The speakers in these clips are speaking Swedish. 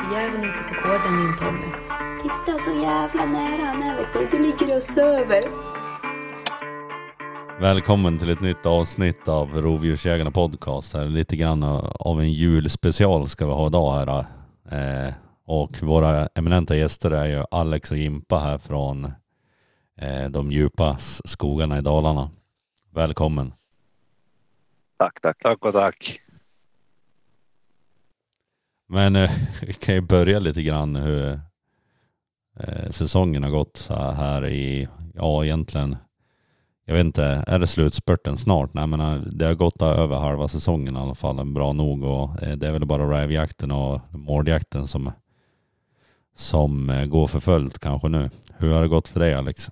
rävjäveln ute på gården din Tommy. Titta så jävla nära han är vet du. Du ligger och söver. Välkommen till ett nytt avsnitt av Rovdjursjägarna podcast. Här. Lite grann av en julspecial ska vi ha idag här. Eh, och våra eminenta gäster är ju Alex och Jimpa här från eh, de djupa skogarna i Dalarna. Välkommen. Tack, tack. Tack och tack. Men eh, vi kan ju börja lite grann hur eh, säsongen har gått här i, ja egentligen, jag vet inte, är det slutspurten snart? Nej men eh, det har gått över halva säsongen i alla fall, bra nog och eh, det är väl bara rävjakten och mårdjakten som, som eh, går för fullt kanske nu. Hur har det gått för dig Alex?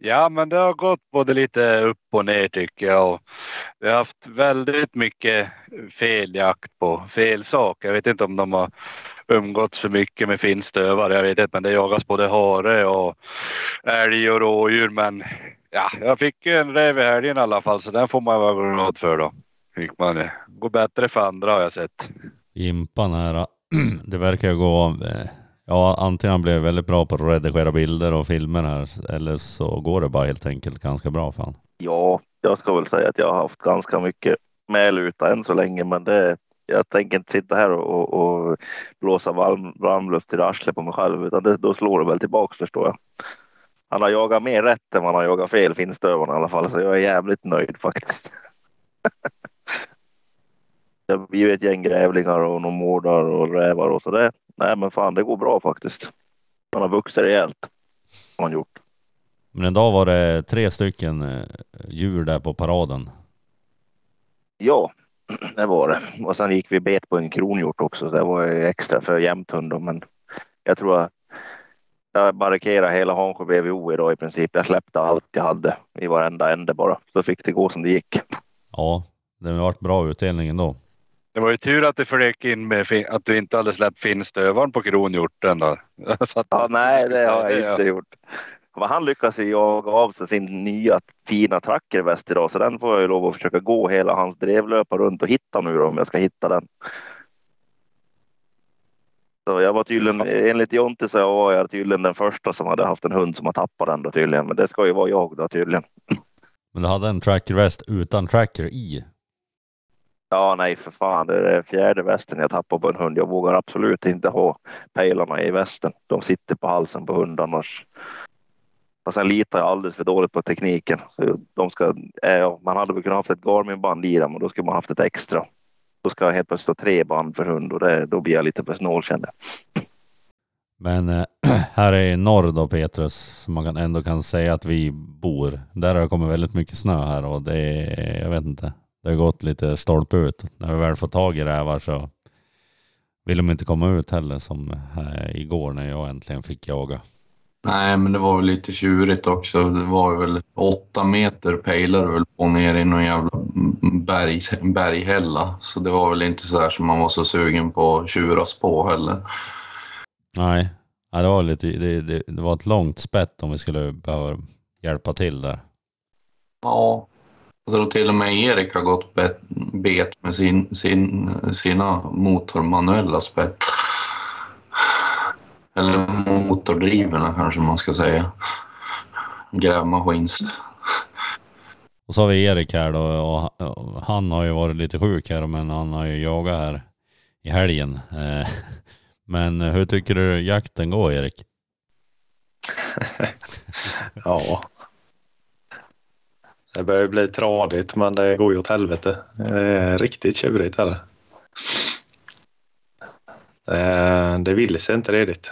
Ja, men det har gått både lite upp och ner tycker jag. Och vi har haft väldigt mycket fel jakt på fel sak. Jag vet inte om de har umgåtts för mycket med finstövare. Jag vet inte, men det jagas både hare och älg och rådjur. Men ja, jag fick ju en räv i helgen i alla fall, så den får man vara glad för då. Fick man det. Går bättre för andra har jag sett. Jimpan här, det verkar gå av. Ja, antingen han blev väldigt bra på att redigera bilder och filmer här eller så går det bara helt enkelt ganska bra för han. Ja, jag ska väl säga att jag har haft ganska mycket medluta än så länge, men det, jag tänker inte sitta här och, och blåsa varm, varmluft i arslet på mig själv, utan det, då slår det väl tillbaka förstår jag. Han har jagat mer rätt än man han har jagat fel, finstövarna i alla fall, så jag är jävligt nöjd faktiskt. det har blivit ett gäng grävlingar och några mårdar och rävar och så. Nej, men fan, det går bra faktiskt. Han har vuxit rejält. Har han gjort. Men idag var det tre stycken eh, djur där på paraden. Ja, det var det. Och sen gick vi bet på en kronhjort också. Det var extra för jämthund. Men jag tror att jag barrikerade hela Hansjö BVO idag i princip. Jag släppte allt jag hade i varenda ände bara. Så fick det gå som det gick. Ja, det har varit bra utdelning ändå. Det var ju tur att du flög in med att du inte hade släppt finstövaren på kronhjorten. Då. Så att ja, nej, det har jag inte gjort. Men han lyckas ju jaga av sig sin nya fina trackerväst idag så den får jag ju lov att försöka gå hela hans drevlöpa runt och hitta nu då, om jag ska hitta den. Så jag var tydligen, enligt Jonte så var jag tydligen den första som hade haft en hund som har tappat den då tydligen. Men det ska ju vara jag då tydligen. Men du hade en trackerväst utan tracker i? Ja, nej för fan. Det är fjärde västen jag tappar på en hund. Jag vågar absolut inte ha pejlarna i västen. De sitter på halsen på hund annars. Och sen litar jag alldeles för dåligt på tekniken. Så de ska, eh, man hade väl kunnat haft ett Garmin-band i dem och då skulle man haft ett extra. Då ska jag helt plötsligt ha tre band för hund och det, då blir jag lite för snål känner jag. Men äh, här i norr då Petrus, som man kan, ändå kan säga att vi bor. Där har det kommit väldigt mycket snö här och det är, jag vet inte. Det har gått lite stolpe ut. När vi väl får tag i rävar så vill de inte komma ut heller som igår när jag äntligen fick jaga. Nej, men det var väl lite tjurigt också. Det var väl åtta meter pejlade väl på ner i någon jävla berg, berghälla. Så det var väl inte så där som man var så sugen på att tjuras på heller. Nej, ja, det, var lite, det, det, det var ett långt spett om vi skulle behöva hjälpa till där. Ja, Alltså till och med Erik har gått bet, bet med sin, sin, sina motormanuella spett. Eller motordrivna kanske man ska säga. Grävmaskins. Och så har vi Erik här då och han har ju varit lite sjuk här men han har ju jagat här i helgen. Eh, men hur tycker du jakten går Erik? ja, det börjar bli tradigt men det går ju åt helvete. Det är riktigt tjurigt är det. Det, sig inte redigt.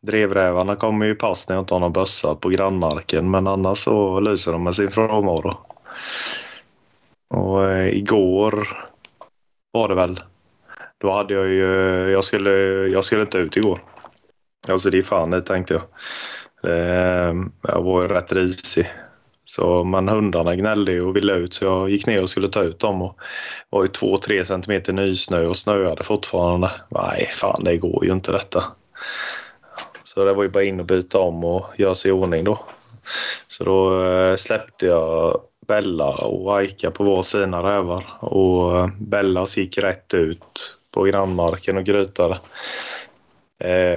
Drevrävarna kommer ju pass när jag inte har någon bössa på grannmarken men annars så lyser de med sin frånvaro. Och eh, igår var det väl. Då hade jag ju, jag skulle, jag skulle inte ut igår. Alltså det är fan det tänkte jag. Eh, jag var rätt risig. Så, men hundarna gnällde och ville ut så jag gick ner och skulle ta ut dem. Och det var ju 2-3 centimeter nysnö och snöade fortfarande. Nej, fan det går ju inte detta. Så det var ju bara in och byta om och göra sig i ordning då. Så då eh, släppte jag Bella och Aika på var sina rävar. Och eh, Bellas gick rätt ut på grannmarken och grytade.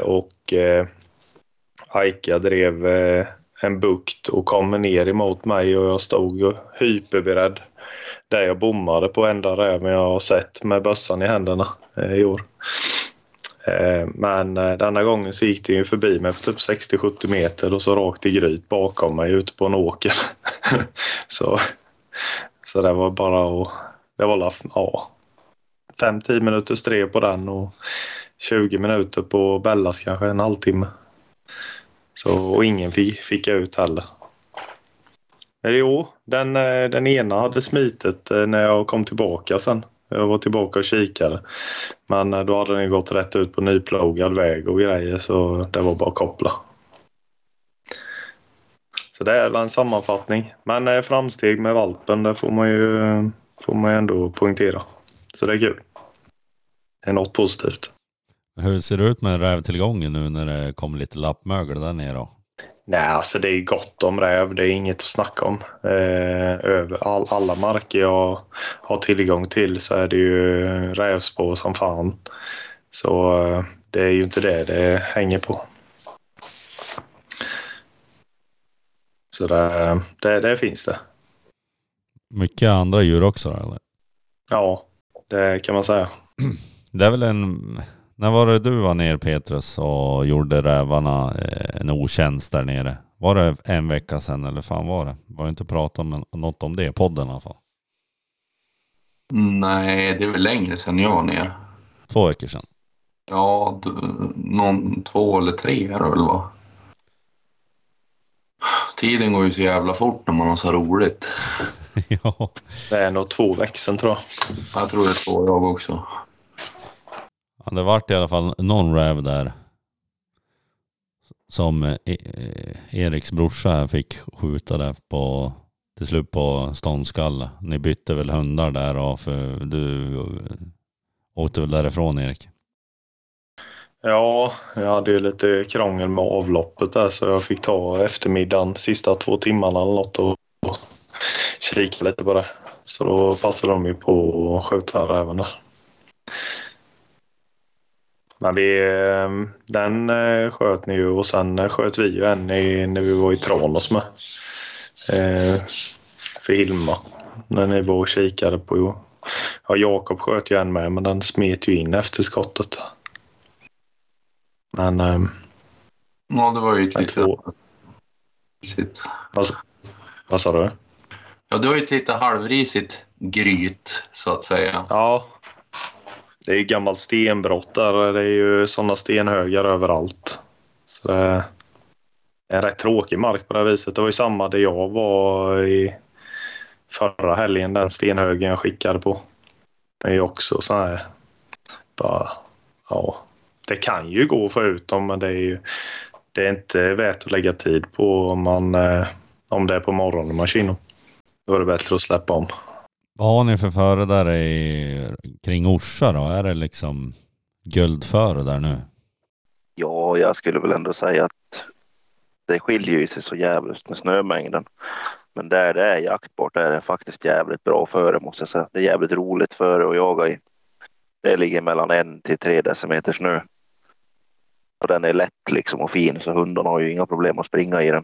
Och Aika drev eh, en bukt och kom ner emot mig och jag stod hyperberedd. Där jag bommade på enda räven jag har sett med bössan i händerna eh, i år. Eh, men denna gången så gick det ju förbi mig på typ 60-70 meter och så rakt i gryt bakom mig ute på en åker. så, så det var bara att... Det var ja, 5-10 minuter strev på den och 20 minuter på Bellas kanske, en halvtimme. Så, och ingen fick, fick jag ut heller. Eller jo, den, eh, den ena hade smitit eh, när jag kom tillbaka sen. Jag var tillbaka och kikade. Men eh, då hade den gått rätt ut på nyplogad väg och grejer så det var bara att koppla. Så det är en sammanfattning. Men framsteg med valpen, det får man ju får man ändå poängtera. Så det är kul. Det är något positivt. Hur ser det ut med rävtillgången nu när det kommer lite lappmögel där nere då? Nej, alltså det är gott om räv. Det är inget att snacka om. Eh, över all, alla marker jag har tillgång till så är det ju rävspår som fan. Så eh, det är ju inte det det hänger på. Så det, det, det finns det. Mycket andra djur också eller? Ja, det kan man säga. Det är väl en... När var det du var ner Petrus och gjorde rävarna eh, en otjänst där nere? Var det en vecka sedan eller fan var det? Var inte pratat om något om det i podden i alla fall? Nej, det är väl längre sedan jag var ner. Två veckor sedan. Ja, någon, två eller tre är det väl va? Tiden går ju så jävla fort när man har så roligt. ja. Det är nog två veckor sedan tror jag. Jag tror det är två jag också ja. Det vart i alla fall någon räv där. Som eh, e eh, Eriks brorsa fick skjuta där på till slut på ståndskall. Ni bytte väl hundar där och för du eh, åkte väl därifrån Erik? Ja, jag hade ju lite krångel med avloppet där så jag fick ta eftermiddagen, sista två timmarna eller något och kika lite på det. Så då passade de ju på att skjuta räven där. Men vi, eh, den eh, sköt ni ju och sen eh, sköt vi ju en i, när vi var i Tranås med. Eh, för Hilma. När ni var och kikade på... Ja, Jakob sköt ju en med men den smet ju in efter skottet. Men eh, Ja, det var ju lite... två- Risigt. vad sa du? Ja, det var ju ett lite halvrisigt gryt så att säga. Ja. Det är ju gammalt stenbrott där. Det är ju sådana stenhögar överallt. Så det är en rätt tråkig mark på det här viset. Det var ju samma där jag var i förra helgen. Den stenhögen jag skickade på. Det är ju också så här. Bara, ja. Det kan ju gå att få ut dem men det är ju det är inte värt att lägga tid på om, man, eh, om det är på morgonen man kör in dem. Då är det bättre att släppa om. Vad har ni för före där i, kring Orsa då? Är det liksom guldföre där nu? Ja, jag skulle väl ändå säga att det skiljer ju sig så jävligt med snömängden. Men där det är jaktbart är det faktiskt jävligt bra före måste jag säga. Det är jävligt roligt före att jaga i. Det ligger mellan en till tre decimeter snö. Och den är lätt liksom och fin så hundarna har ju inga problem att springa i den.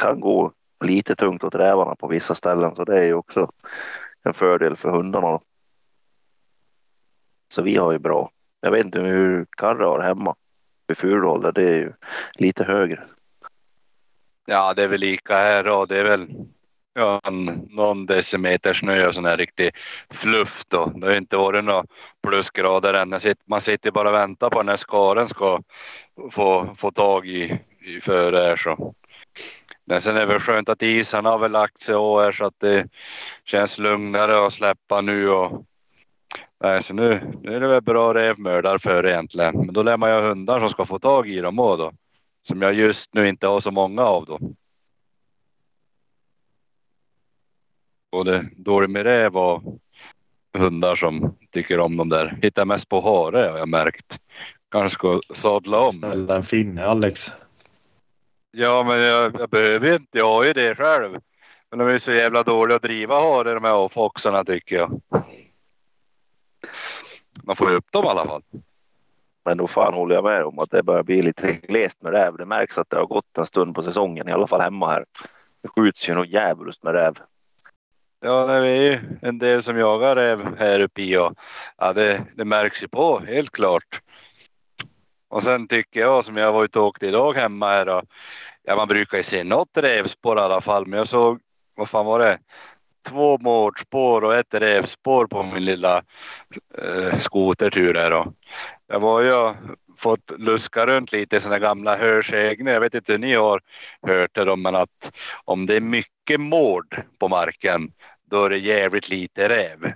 Kan gå lite tungt åt rävarna på vissa ställen så det är ju också en fördel för hundarna. då. Så vi har ju bra. Jag vet inte hur Karre har hemma. Hur Furudal det är ju lite högre. Ja, det är väl lika här och det är väl ja, någon decimeter snö och sån här riktig fluff då. Det har inte varit några plusgrader än. Man sitter bara och väntar på när skaren ska få, få tag i, i före här så. Men sen är det väl skönt att isarna har väl lagt sig och här så att det känns lugnare att släppa nu och Nej, så nu, nu är det väl bra revmördar för egentligen. Men då lär man ju ha hundar som ska få tag i dem också då. Som jag just nu inte har så många av då. Både dålig med räv och hundar som tycker om dem där. Hittar mest på hare har jag märkt. Kanske ska sadla om. Snälla en finne Alex. Ja, men jag, jag behöver inte. Jag har ju det själv. Men de är så jävla dåliga att driva hare de här avfoxarna tycker jag. Man får ju upp dem i alla fall. Men då fan håller jag med om att det börjar bli lite glest med räv. Det märks att det har gått en stund på säsongen, i alla fall hemma här. Det skjuts ju nog djävulskt med räv. Ja, det är ju en del som jagar räv här uppe i och ja, det, det märks ju på helt klart. Och sen tycker jag som jag var ute och åkte idag hemma här och ja, man brukar ju se något rävspår i alla fall, men jag såg vad fan var det? Två mårdspår och ett rävspår på min lilla eh, skotertur här. Och jag var ju fått luska runt lite i sådana gamla hörsägner. Jag vet inte hur ni har hört det men att om det är mycket mård på marken, då är det jävligt lite räv.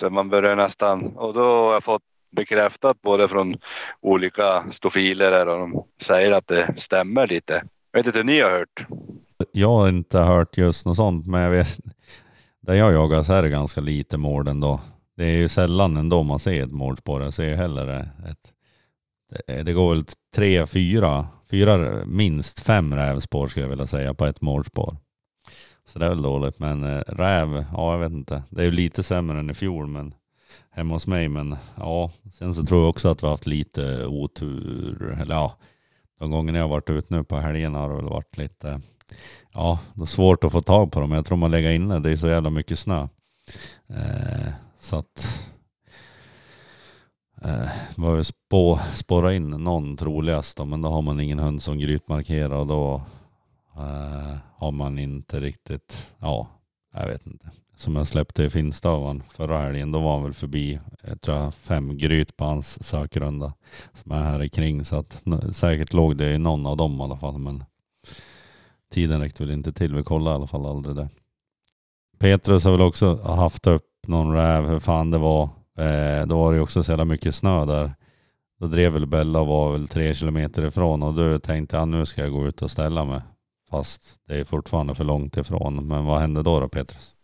Så man börjar nästan, och då har jag fått bekräftat både från olika stofiler där och de säger att det stämmer lite. Jag vet inte hur ni har hört? Jag har inte hört just något sånt, men jag vet, där jag jagar så är det ganska lite mård ändå. Det är ju sällan ändå man ser ett mårdspår. Jag ser hellre ett, det, det går väl tre, fyra, fyra, minst fem rävspår skulle jag vilja säga på ett mårdspår. Så det är väl dåligt, men eh, räv, ja jag vet inte. Det är ju lite sämre än i fjol, men hemma hos mig. Men ja, sen så tror jag också att vi har haft lite otur. Eller ja, de gångerna jag har varit ute nu på helgerna har det väl varit lite, ja, det är svårt att få tag på dem. Jag tror man lägger inne, det är så jävla mycket snö. Eh, så att eh, behöver spå, spåra in någon troligast då, men då har man ingen hund som grytmarkerar och då eh, har man inte riktigt, ja, jag vet inte. Som jag släppte i Finstavan förra helgen, då var han väl förbi, eh, jag tror fem gryt på hans sökrunda som är här kring så att säkert låg det i någon av dem i alla fall, men tiden räckte väl inte till. Vi kollade i alla fall aldrig det. Petrus har väl också haft upp någon räv, hur fan det var. Eh, då var det ju också så jävla mycket snö där. Då drev väl Bella och var väl tre kilometer ifrån och då tänkte jag nu ska jag gå ut och ställa mig. Fast det är fortfarande för långt ifrån. Men vad hände då då Petrus?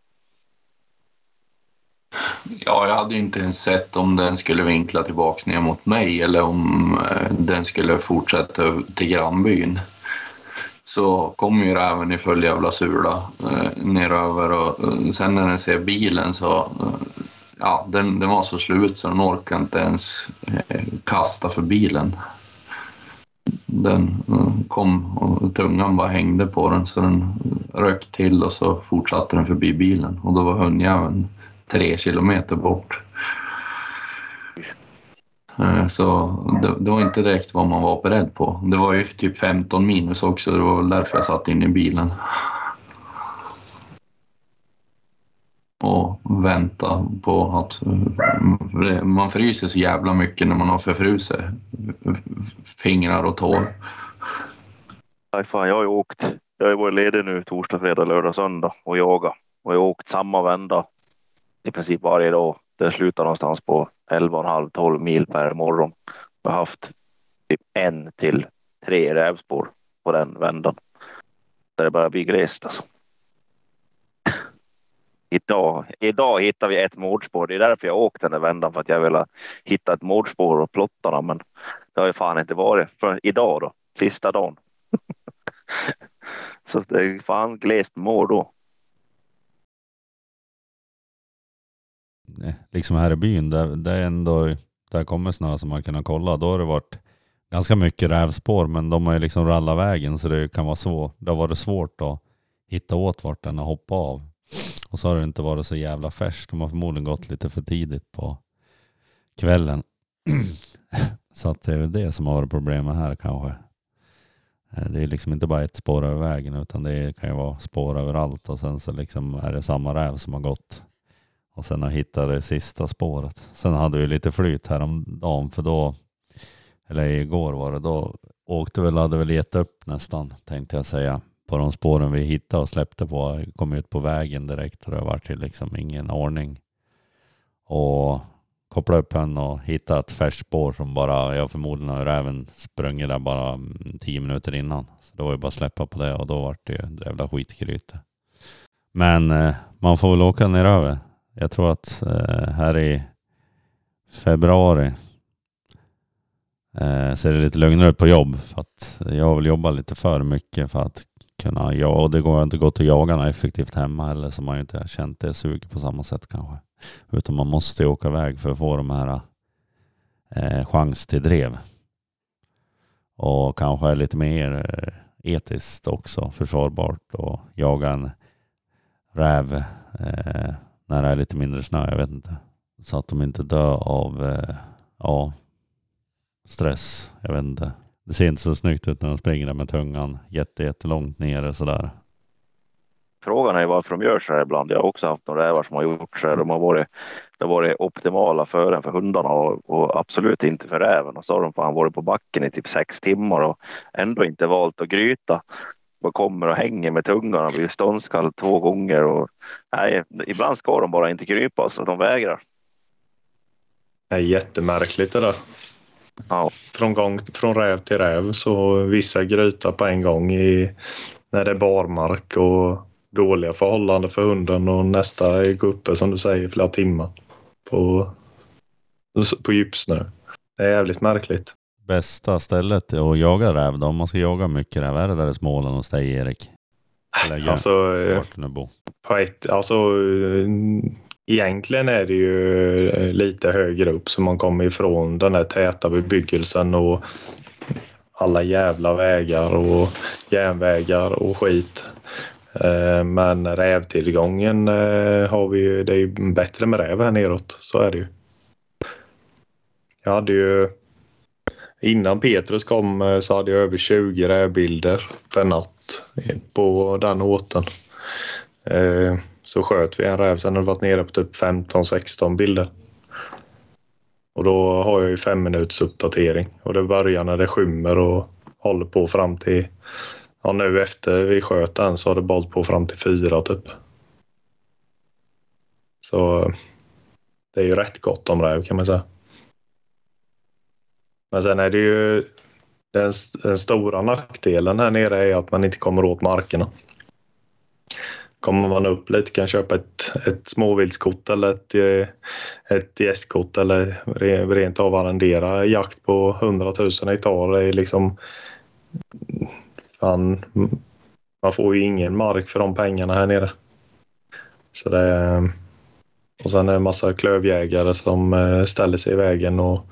Ja, jag hade inte ens sett om den skulle vinkla tillbaks ner mot mig eller om eh, den skulle fortsätta till grannbyn. Så kom ju räven i full jävla sula eh, neröver och eh, sen när den ser bilen så eh, ja, den, den var så slut så den orkade inte ens eh, kasta för bilen. Den eh, kom och tungan bara hängde på den så den rök till och så fortsatte den förbi bilen och då var hundjäveln tre kilometer bort. Eh, så det, det, var inte direkt vad man var beredd på. Det var ju typ 15 minus också, det var väl därför jag satt in i bilen. Och vänta på att... Eh, man fryser så jävla mycket när man har förfrusit fingrar och tår. Nej, fan, jag har ju åkt. Jag har varit ledig nu torsdag, fredag, lördag, söndag och jagat. Och jag har åkt samma vända i princip varje dag. Det slutar någonstans på 11,5-12 mil per morgon. Jag har haft typ en till tre rävspår på den vändan. Där det börjar bli glest alltså. Idag, idag hittar vi ett mordspår. Det är därför jag åkt den där vändan för att jag ville hitta ett mordspår och plotta dem. Men det har ju fan inte varit för idag då, sista dagen. Så det är fan glest mål då. Eh, liksom här i byn, där, det ändå, där kommer snö som man kunnat kolla. Då har det varit ganska mycket rävspår, men de har ju liksom rallat vägen så det kan vara svårt. Det har varit svårt att hitta åt vart den har hoppat av. Och så har det inte varit så jävla färskt. De har förmodligen gått lite för tidigt på kvällen. så att det är väl det som har varit problemet här kanske. Eh, det är liksom inte bara ett spår över vägen utan det kan ju vara spår överallt och sen så liksom är det samma räv som har gått och sen att hitta det sista spåret. Sen hade vi lite flyt häromdagen för då, eller igår var det, då åkte väl, hade väl gett upp nästan tänkte jag säga på de spåren vi hittade och släppte på. Kom ut på vägen direkt och det var till liksom ingen ordning. Och kopplade upp henne och hittade ett färskt spår som bara, jag förmodligen har även sprungit där bara mm, tio minuter innan. Så det var ju bara att släppa på det och då var det ju jävla skitgryte. Men eh, man får väl åka ner över. Jag tror att eh, här i februari eh, ser det lite lugnare ut på jobb. För att jag har väl jobbat lite för mycket för att kunna, ja, och det går inte gått att jaga något effektivt hemma eller så man har ju inte känt det suget på samma sätt kanske. Utan man måste ju åka iväg för att få de här eh, chans till drev. Och kanske är lite mer eh, etiskt också försvarbart och jaga en räv eh, när det är lite mindre snö, jag vet inte. Så att de inte dör av eh, ja, stress, jag vet inte. Det ser inte så snyggt ut när de springer där med tungan jätte, jättelångt nere sådär. Frågan är varför de gör så här ibland. Jag har också haft några rävar som har gjort så här. De har varit, det har varit optimala fören för hundarna och, och absolut inte för räven. Och så har de fan varit på backen i typ sex timmar och ändå inte valt att gryta. Och kommer och hänger med tungan och blir ståndskall två gånger. Och, nej, ibland ska de bara inte krypa så de vägrar. Det är jättemärkligt det där. Ja. Från, gång, från räv till räv så vissa grytar på en gång i, när det är barmark och dåliga förhållanden för hunden och nästa är uppe som du säger flera timmar på, på djupsnö. Det är jävligt märkligt. Bästa stället att jaga räv då? Om man ska jaga mycket räv, är det där i Småland hos dig Erik? Eller Alltså, eh, bor? på ett, alltså eh, egentligen är det ju eh, lite högre upp så man kommer ifrån den här täta bebyggelsen och alla jävla vägar och järnvägar och skit. Men rävtillgången har vi ju, det är ju bättre med räv här neråt, så är det ju. Jag hade ju Innan Petrus kom eh, så hade jag över 20 rävbilder per natt på den åten. Eh, så sköt vi en räv, sen har det varit nere på typ 15-16 bilder. Och då har jag ju fem minuters uppdatering och det börjar när det skymmer och håller på fram till Ja, nu efter vi sköt den så har det bollat på fram till fyra typ. Så eh, det är ju rätt gott om räv kan man säga. Men sen är det ju den, den stora nackdelen här nere är att man inte kommer åt markerna. Kommer man upp lite kan köpa ett, ett småviltskort eller ett, eh, ett gästkort eller rent av arrendera jakt på 100 000 hektar. Det är liksom fan, man får ju ingen mark för de pengarna här nere. Så det, och sen är det en massa klövjägare som eh, ställer sig i vägen och,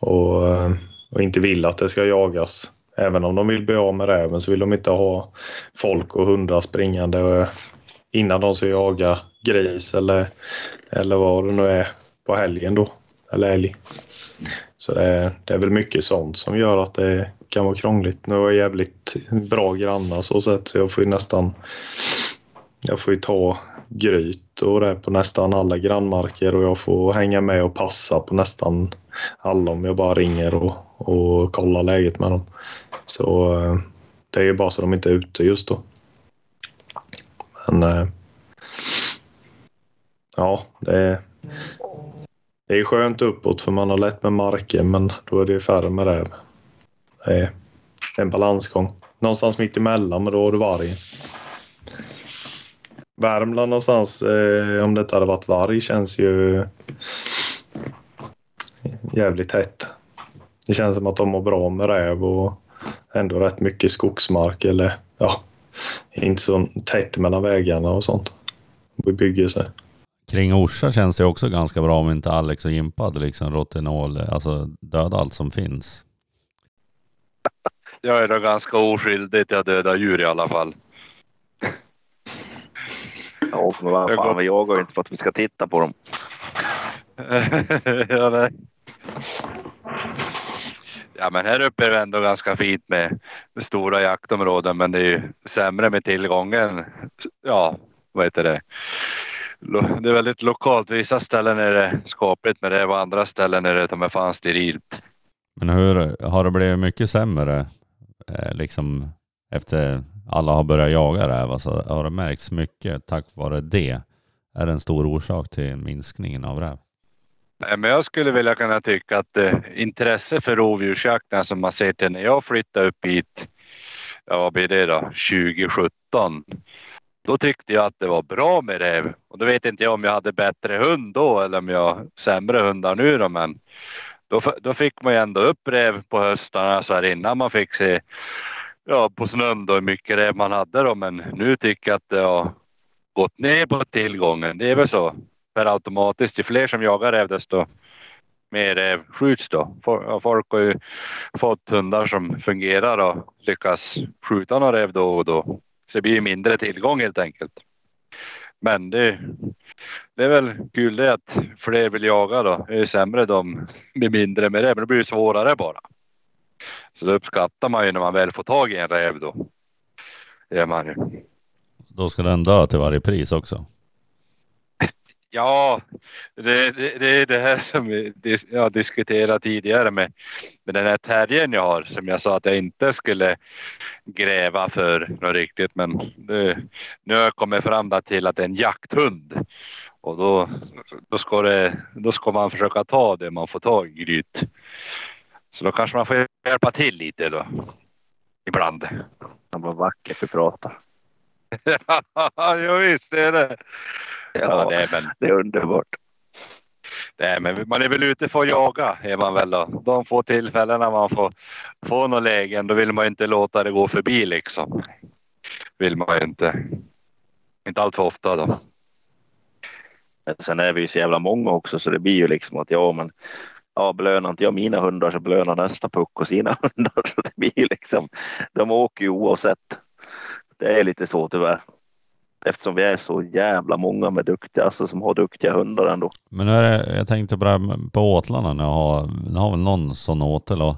och, eh, och inte vill att det ska jagas. Även om de vill bli av med räven så vill de inte ha folk och hundar springande eh, innan de ska jaga gris eller, eller vad det nu är på helgen då. Eller älg. Så det, det är väl mycket sånt som gör att det kan vara krångligt. Nu har jag jävligt bra grannar så sätt så jag får ju nästan jag får ju ta gryt och det på nästan alla grannmarker och jag får hänga med och passa på nästan alla om jag bara ringer och, och kollar läget med dem. Så eh, det är ju bara så de inte är ute just då. Men eh, ja, det är, det är skönt uppåt för man har lätt med marken men då är det färre med räv. Det är en balansgång. Någonstans mitt emellan men då har du vargen. Värmland någonstans, eh, om det inte hade varit varg, känns ju jävligt hett. Det känns som att de mår bra med räv och ändå rätt mycket skogsmark eller ja, inte så tätt mellan vägarna och sånt. Bebyggelse. Kring Orsa känns det också ganska bra om inte Alex och Jimpa hade liksom rotenol, alltså döda allt som finns. Jag är då ganska oskyldig till att döda djur i alla fall. Ja, men vad Jag fan, går- vi jagar ju inte för att vi ska titta på dem. ja, nej. ja, men här uppe är det ändå ganska fint med stora jaktområden, men det är ju sämre med tillgången. Ja, vad heter det? Det är väldigt lokalt. Vissa ställen är det skapligt med det och andra ställen är det ta mig fan sterilt. Men hur, har det blivit mycket sämre eh, liksom efter alla har börjat jaga räv? Alltså, har det märkts mycket tack vare det? Är det en stor orsak till minskningen av räv? Nej, men jag skulle vilja kunna tycka att eh, intresse för rovdjursjakten som man ser till när jag flyttade upp hit, ja vad blir det då, 2017. Då tyckte jag att det var bra med räv och då vet inte jag om jag hade bättre hund då eller om jag har sämre hundar nu då, men då, då fick man ju ändå upp räv på höstarna så här innan man fick se ja, på snön då hur mycket räv man hade då. Men nu tycker jag att det har gått ner på tillgången. Det är väl så per automatiskt. Ju fler som jagar räv desto mer räv skjuts då. Folk har ju fått hundar som fungerar och lyckas skjuta några räv då och då. Så det blir ju mindre tillgång helt enkelt. Men det, det är väl kul det att fler vill jaga då. Det Ju sämre de blir mindre med räv, men det blir ju svårare bara. Så då uppskattar man ju när man väl får tag i en räv då. Det gör man ju. Då ska den dö till varje pris också. Ja, det, det, det är det här som jag diskuterade tidigare med, med den här terriern jag har som jag sa att jag inte skulle gräva för något riktigt. Men det, nu har jag kommit fram till att det är en jakthund och då, då, ska det, då ska man försöka ta det man får tag i gryt. Så då kanske man får hjälpa till lite då. Ibland. Han var vackert vi pratar. ja visst det är det. Ja, Ja, det är, men det är underbart. Nej, men man är väl ute för att jaga är man väl då. De få tillfällena man får få några lägen, då vill man inte låta det gå förbi liksom. Vill man ju inte. Inte allt för ofta då. Men Sen är vi ju så jävla många också så det blir ju liksom att ja men ja, belönar inte jag mina hundar så belönar nästa puck och sina hundar. Så det blir ju liksom, de åker ju oavsett. Det är lite så tyvärr. Eftersom vi är så jävla många med duktiga, alltså som har duktiga hundar ändå. Men nu är det, jag tänkte på det här med- på åtlarna. Ni har, ni har väl någon sån åtel och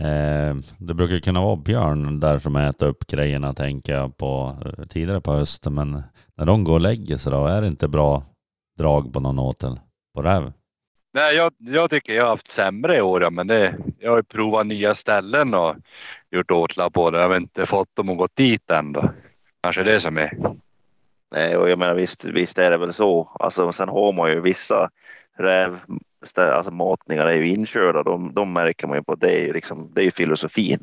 eh, det brukar kunna vara björn där som äter upp grejerna tänker jag på eh, tidigare på hösten. Men när de går och lägger sig då, är det inte bra drag på någon åtel? På räv? Nej, jag, jag tycker jag har haft sämre i år, ja, men det, jag har ju provat nya ställen och gjort åtlar på det. Jag har inte fått dem att gå dit än då. Kanske det som är. Nej, och jag menar visst, visst är det väl så. Alltså, sen har man ju vissa räv, alltså matningar är ju inkörda. De, de märker man ju på. Det är ju liksom, det är ju filosofin.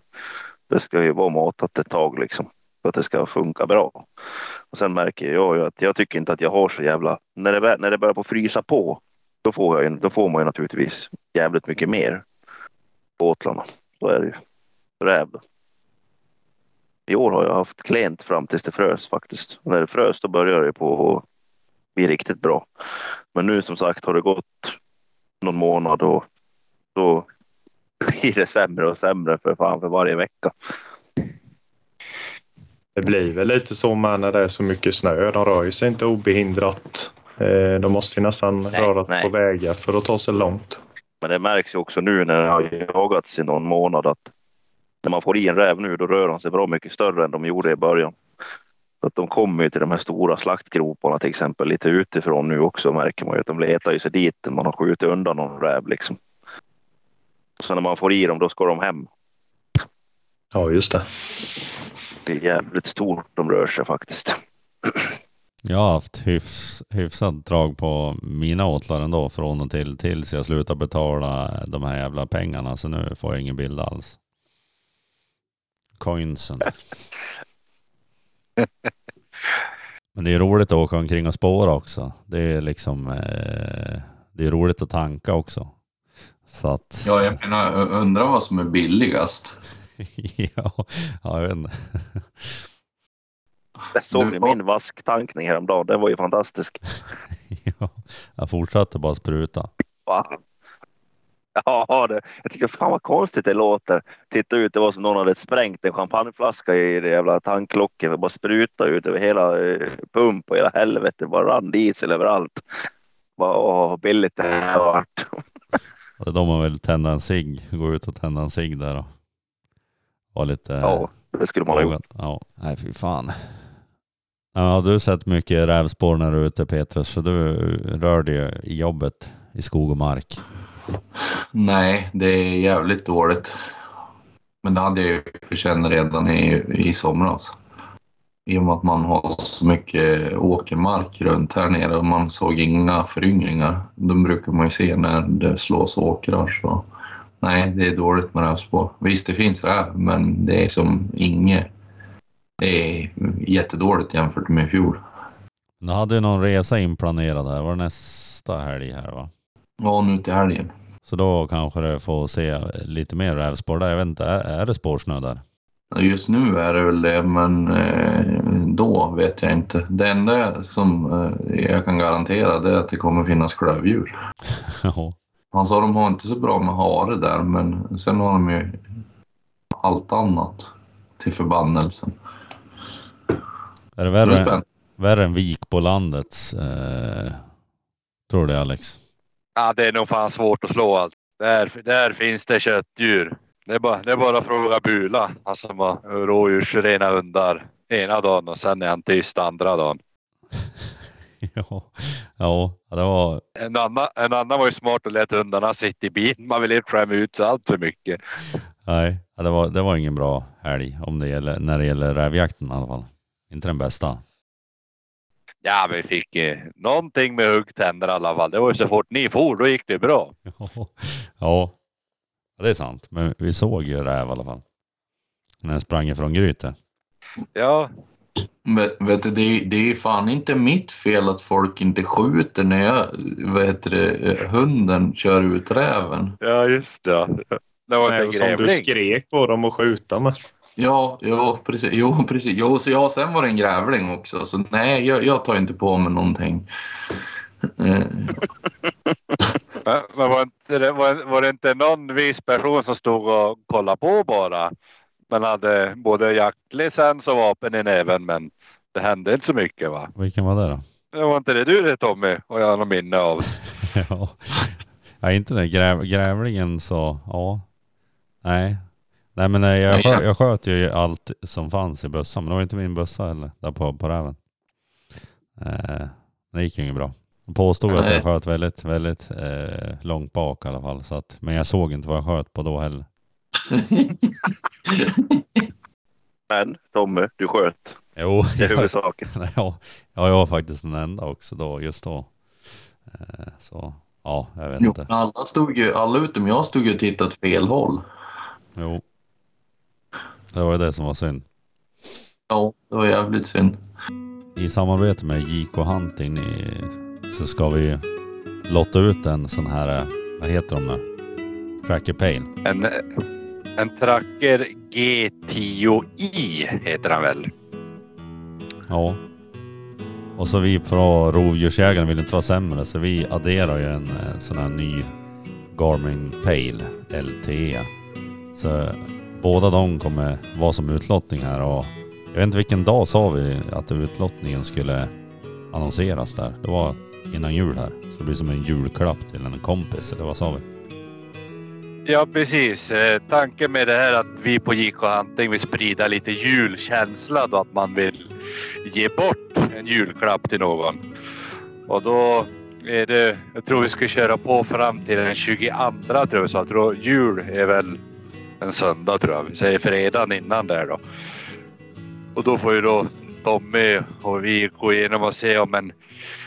Det ska ju vara matat ett tag liksom för att det ska funka bra. Och sen märker jag ju att jag tycker inte att jag har så jävla, när det, när det börjar på frysa på, då får, jag, då får man ju naturligtvis jävligt mycket mer på åtlarna. Så är det ju. Räv. då. I år har jag haft klent fram tills det frös faktiskt. Och när det frös då började det på att bli riktigt bra. Men nu som sagt har det gått någon månad och då blir det sämre och sämre för fan för varje vecka. Det blir väl lite så med när det är så mycket snö. De rör ju sig inte obehindrat. Eh, De måste ju nästan Nej, röra sig nej. på vägar för att ta sig långt. Men det märks ju också nu när det har jagats i någon månad att när man får i en räv nu då rör de sig bra mycket större än de gjorde i början. Så att de kommer ju till de här stora slaktgroparna till exempel lite utifrån nu också märker man ju att de letar ju sig dit när man har skjutit undan någon räv liksom. Så när man får i dem då ska de hem. Ja, just det. Det är jävligt stort de rör sig faktiskt. Jag har haft hyfs, hyfsat drag på mina åtlar ändå från och till tills jag slutar betala de här jävla pengarna. Så nu får jag ingen bild alls. Coinsen. Men det är roligt att åka omkring och spåra också. Det är liksom eh, det är roligt att tanka också. Så att Ja, jag menar, undrar vad som är billigast. ja, ja, jag vet inte. Jag såg Du- ni min vasktankning häromdagen. Det var ju fantastisk. ja, jag fortsatte bara spruta. Va? Ja, det, jag tyckte fan vad konstigt det låter. Titta ut, det var som någon hade sprängt en champagneflaska i det jävla tanklocket. Det bara spruta ut över hela eh, pump och hela helvete. Det bara rann diesel överallt. Bara, åh, vad billigt det här har varit. Och då man vill tända en cigg, gå ut och tända en cigg där och vara lite Ja, det skulle man ha gjort. vågad. Ja, nej fy fan. Ja, har du sett mycket rävspår när du är ute Petrus? För du rör dig ju i jobbet i skog och mark. Nej, det är jävligt dåligt. Men det hade jag ju känt redan i, i somras. I och med att man har så mycket åkermark runt här nere och man såg inga föryngringar. De brukar man ju se när det slås åkrar. Så nej, det är dåligt med rävspår. Visst, det finns räv, men det är som inget. Det är jättedåligt jämfört med i fjol. Du hade ju någon resa inplanerad här. Var det nästa helg här va? Ja, nu till helgen. Så då kanske du får se lite mer rävspår där. Jag vet inte, är, är det spårsnö där? Just nu är det väl det, men eh, då vet jag inte. Det enda som eh, jag kan garantera det är att det kommer finnas klövdjur. Han sa de har inte så bra med hare där, men sen har de ju allt annat till förbannelsen. Är det Det är värre, värre än vik på landets? Eh, tror du det Alex? Ja, det är nog fan svårt att slå allt. Där, där finns det köttdjur. Det är, bara, det är bara att fråga Bula. Han som har rådjursrena hundar ena dagen och sen är han tyst andra dagen. ja. ja, det var... En annan, en annan var ju smart och lät hundarna sitta i bilen. Man vill inte skämma ut sig allt för mycket. Nej, det var, det var ingen bra helg om det gäller, när det gäller rävjakten i alla fall. Inte den bästa. Ja, vi fick eh, någonting med huggtänder i alla fall. Det var ju så fort ni for, då gick det bra. Ja, ja, det är sant. Men vi såg ju räv i alla fall. När den sprang ifrån grytet. Ja, Vet, vet du, det, det är fan inte mitt fel att folk inte skjuter när jag, vad heter det, hunden kör ut räven. ja just det. Det var Nej, en och som du grävling. skrek på dem att skjuta med. Ja, ja precis. Jo, precis. Jo, så ja, sen var det en grävling också. Så nej, jag, jag tar inte på mig någonting. Men var, inte, det- var, var det inte någon viss person som stod och kollade på bara? Men hade både jaktlicens och vapen i näven men det hände inte så mycket va? Vilken var det då? Det var inte det du det Tommy och jag har något minne av. ja. ja, inte den gräv, grävlingen så, ja. Nej. Nej men nej, jag, Nej, skö, ja. jag sköt ju allt som fanns i bössan. Men det var inte min bössa heller, där på, på räven. Eh, det gick ju inget bra. De påstod att Nej. jag sköt väldigt, väldigt eh, långt bak i alla fall. Så att, men jag såg inte vad jag sköt på då heller. Men Tommy, du sköt. Jo, Det är jag, huvudsaken. ja, ja, jag var faktiskt den enda också då, just då. Eh, så ja, jag vet jo, inte. alla, stod ju, alla utom jag stod ju och tittade åt fel håll. Jo. Det var ju det som var synd. Ja, det var jävligt synd. I samarbete med JK Hunting i, så ska vi lotta ut en sån här, eh, vad heter de nu? Tracker Pale. En, en Tracker G10i heter han väl? Ja. Och så vi på Rovdjursjägaren vill inte vara sämre så vi adderar ju en eh, sån här ny Garmin Pale LTE. Så båda de kommer vara som utlottning här och jag vet inte vilken dag sa vi att utlottningen skulle annonseras där. Det var innan jul här. Så det blir som en julklapp till en kompis eller vad sa vi? Ja precis. Eh, tanken med det här att vi på JK Hunting vill sprida lite julkänsla då att man vill ge bort en julklapp till någon. Och då är det, jag tror vi ska köra på fram till den 22 tror jag så. Jag tror jul är väl en söndag tror jag. Vi säger fredagen innan där då. Och då får ju då Tommy och vi gå igenom och se om en,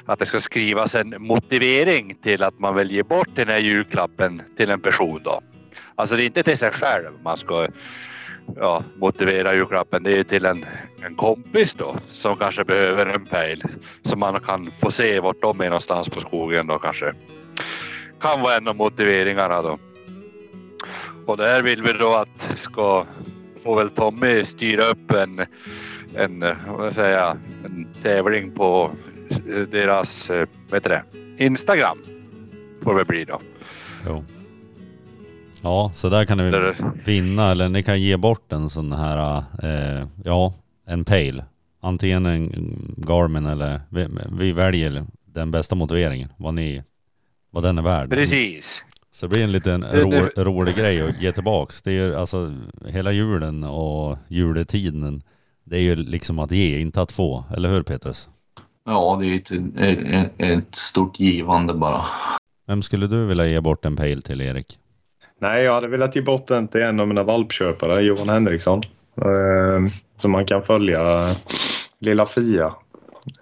att det ska skrivas en motivering till att man vill ge bort den här julklappen till en person då. Alltså det är inte till sig själv man ska ja, motivera julklappen. Det är till en, en kompis då som kanske behöver en pejl. Så man kan få se vart de är någonstans på skogen då kanske. Kan vara en av motiveringarna då. Och det här vill vi då att ska får väl Tommy styra upp en, en, vad säger jag, en tävling på deras, eh, vad heter det, Instagram. Får det bli då. Jo. Ja, så där kan ni Där, vinna eller ni kan ge bort en sån här, eh, ja, en pale. Antingen en Garmin eller vi, vi väljer den bästa motiveringen, vad ni, vad den är värd. precis. Så det blir en liten det- rolig grej att ge tillbaks. Det är ju alltså hela julen och juletiden, det är ju liksom att ge, inte att få. Eller hur Petrus? Ja, det är ett, ett, ett stort givande bara. Vem skulle du vilja ge bort en pale till Erik? Nej, jag hade velat ge bort den till en av mina valpköpare, Johan Henriksson. Eh, så man kan följa lilla Fia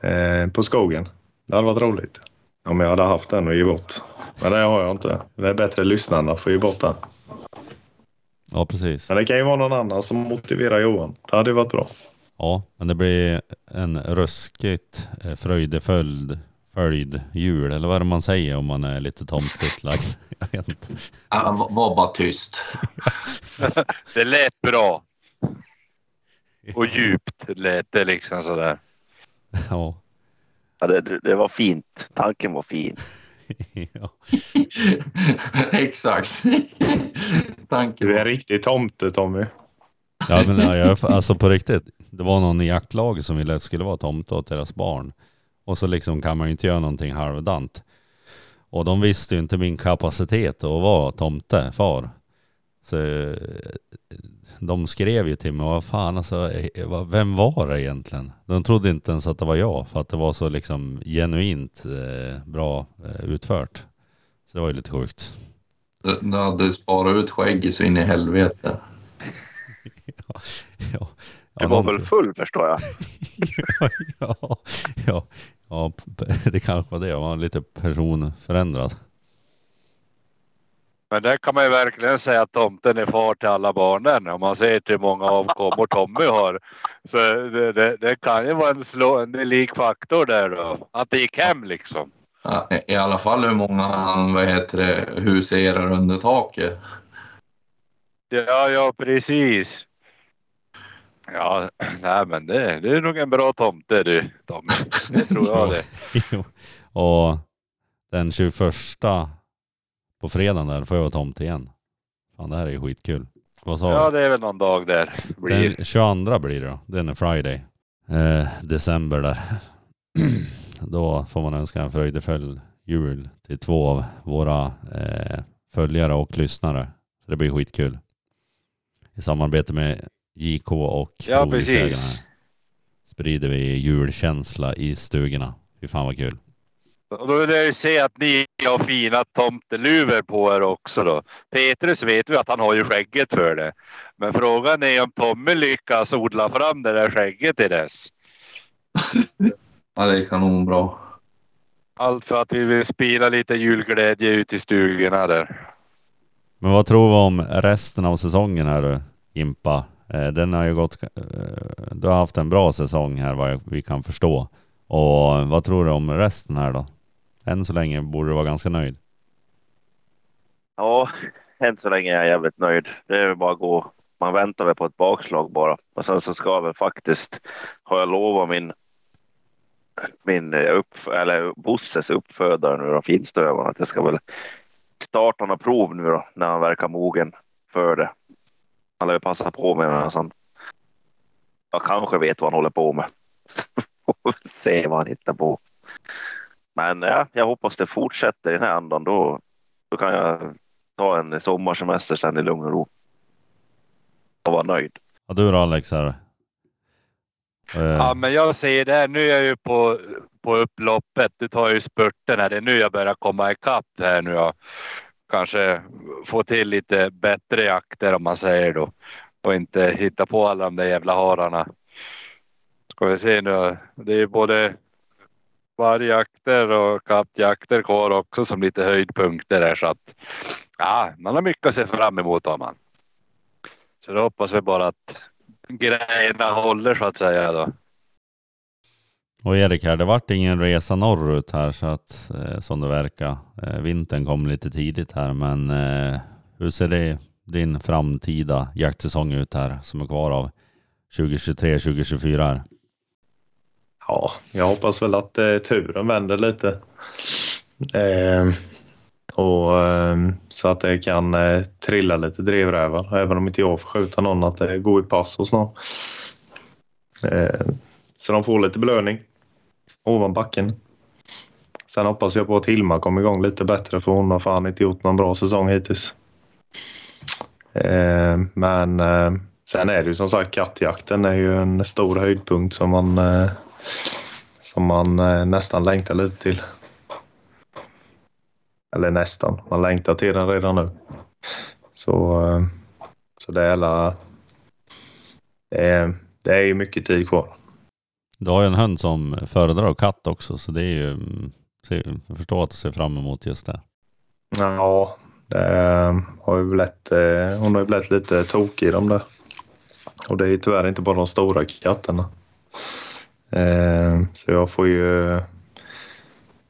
eh, på skogen. Det hade varit roligt. Om jag hade haft den att ge bort. Men det har jag inte. Det är bättre lyssnarna får ge bort den. Ja precis. Men det kan ju vara någon annan som motiverar Johan. Det hade ju varit bra. Ja, men det blir en ruskigt eh, fröjdeföljd följd jul, eller vad är det man säger om man är lite tomtigt lagd? Jag vet inte. Ja, var- var bara tyst. Det lät bra. Och djupt lät det liksom sådär. Ja. Ja, det, det var fint. Tanken var fin. Exakt. Tanken Du är en riktig tomte Tommy. Ja men ja, jag, alltså på riktigt. Det var någon i jaktlaget som ville att det skulle vara tomte åt deras barn. Och så liksom kan man ju inte göra någonting halvdant. Och de visste ju inte min kapacitet att vara tomte, far. Så de skrev ju till mig, vad fan alltså, eh, vad- vem var det egentligen? De trodde inte ens att det var jag, för att det var så liksom genuint eh, bra eh, utfört. Så det var ju lite sjukt. Du, du hade sparat ut skägget så in i helvete. Ja, ja, Du var väl full förstår jag. ja, ja, ja, det kanske var det. Jag var lite personförändrad. Men där kan man ju verkligen säga att tomten är far till alla barnen. Om man ser till hur många avkommor Tommy har. Så det, det, det kan ju vara en slående lik faktor där då. Att det gick hem liksom. Ja, i- alla fall hur många han vad heter det, huserar under taket. Ja, ja precis. Ja, nej men det, det är nog en bra tomte du Tommy. Det tror jag det. Och den 21 på fredagen där får jag vara tomt igen. Fan det här är ju skitkul. Vad sa Ja du? det är väl någon dag där. Blir. Den 22 blir det då. Den är Friday. Eh, december där. då får man önska en fröjdefull jul till två av våra eh, följare och lyssnare. Så det blir skitkul. I samarbete med JK och Ja precis. sprider vi julkänsla i stugorna. Fy fan vad kul. Och då vill jag ju se att ni har fina tomteluvor på er också då. Petrus vet vi att han har ju skägget för det. Men frågan är om Tommy lyckas odla fram det där skägget till dess. Ja, det är kanonbra. Allt för att vi vill spira lite julglädje ut i stugorna där. Men vad tror vi om resten av säsongen här du, Impa? Eh, Den har ju gått... eh, Du har haft en bra säsong här vad jag- vi kan förstå. Och vad tror du om resten här då? Än så länge borde du vara ganska nöjd. Ja, än så länge är jag jävligt nöjd. Det är väl bara att gå. Man väntar väl på ett bakslag bara. Och sen så ska jag väl faktiskt, har jag lovat min, min upp, eller Bosses uppfödare nu då, finstövaren, att jag ska väl starta några prov nu då, när han verkar mogen för det. Han lär ju passa på med en sån. Jag kanske vet vad han håller på med. Får vi se vad han hittar på. Men ja, jag hoppas det fortsätter i den här andan. Då, då kan jag ta en sommarsemester sen i lugn och ro. Och vara nöjd. Ja, du då Alex här? Eh, Ja men jag ser det här, nu är jag ju på, på upploppet. Det tar ju spurten här. Det är nu jag börjar komma ikapp här nu. Jag kanske få till lite bättre jakter om man säger då. Och inte hitta på alla de där jävla hararna. Ska vi se nu. Det är både vargjakter och kattjakter kvar också som lite höjdpunkter där så att ja, man har mycket att se fram emot har man. Så då hoppas vi bara att grejerna håller så att säga då. Och Erik här, det vart ingen resa norrut här så att eh, som det verkar. Eh, vintern kom lite tidigt här men eh, hur ser det din framtida jaktsäsong ut här som är kvar av 2023-2024? Ja, jag hoppas väl att eh, turen vänder lite. Eh, och eh, Så att det kan eh, trilla lite drevrävar, Även om inte jag får skjuta någon att det går i pass och snart. Eh, så de får lite belöning ovan backen. Sen hoppas jag på att Hilma kommer igång lite bättre för hon har fan inte gjort någon bra säsong hittills. Eh, men eh, sen är det ju som sagt kattjakten är ju en stor höjdpunkt som man eh, som man eh, nästan längtar lite till. Eller nästan, man längtar till den redan nu. Så, eh, så det är alla, det är, det är ju mycket tid kvar. Du har ju en hund som föredrar katt också så det är ju, jag förstår att du ser fram emot just det. Ja, det har ju blivit, eh, hon har ju blivit lite tokig i dem där. Och det är ju tyvärr inte bara de stora katterna. Eh, så jag får ju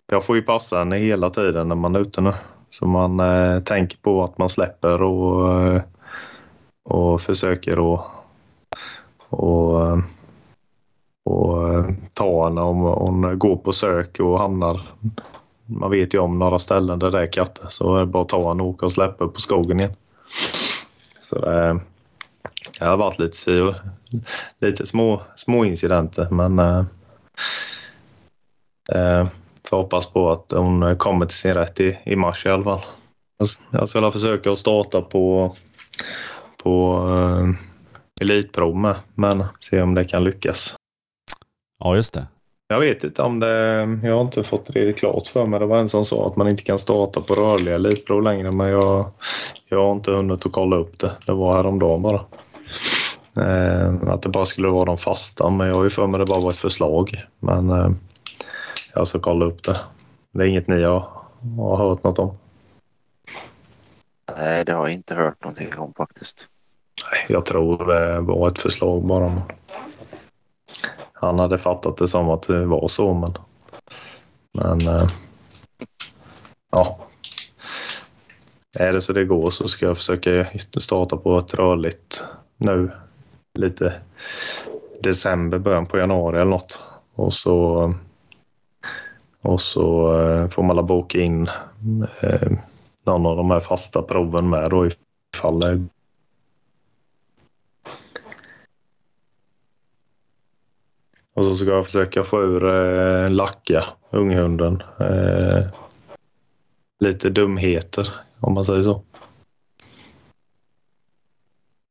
jag får ju passa henne hela tiden när man är ute nu. Så man eh, tänker på att man släpper och, eh, och försöker att och, eh, henne om hon går på sök och hamnar man vet ju om några ställen där det är katter så är det bara att ta henne och åka och släppa på skogen igen. Så det, det har varit lite, lite små, små incidenter men eh, eh, får hoppas på att hon kommer till sin rätt i, i mars i alla fall. Jag ska försöka att starta på, på eh, elitprov med men se om det kan lyckas. Ja, just det. Jag vet inte om det, jag har inte fått det klart för mig. Det var en som sa att man inte kan starta på rörliga elitprov längre men jag, jag har inte hunnit att kolla upp det. Det var häromdagen bara. Eh, att det bara skulle vara de fasta men jag har ju för mig det bara var ett förslag. Men eh, jag ska kolla upp det. Det är inget ni har, har hört något om? Nej, det har jag inte hört någonting om faktiskt. Jag tror det var ett förslag bara. Han hade fattat det som att det var så men... Men... Eh, ja. Är det så det går så ska jag försöka starta på ett rörligt nu. Lite december, början på januari eller något. Och så... Och så eh, får man boka in eh, någon av de här fasta proven med då ifall det Och så ska jag försöka få ur eh, Lacka, unghunden. Eh, lite dumheter, om man säger så.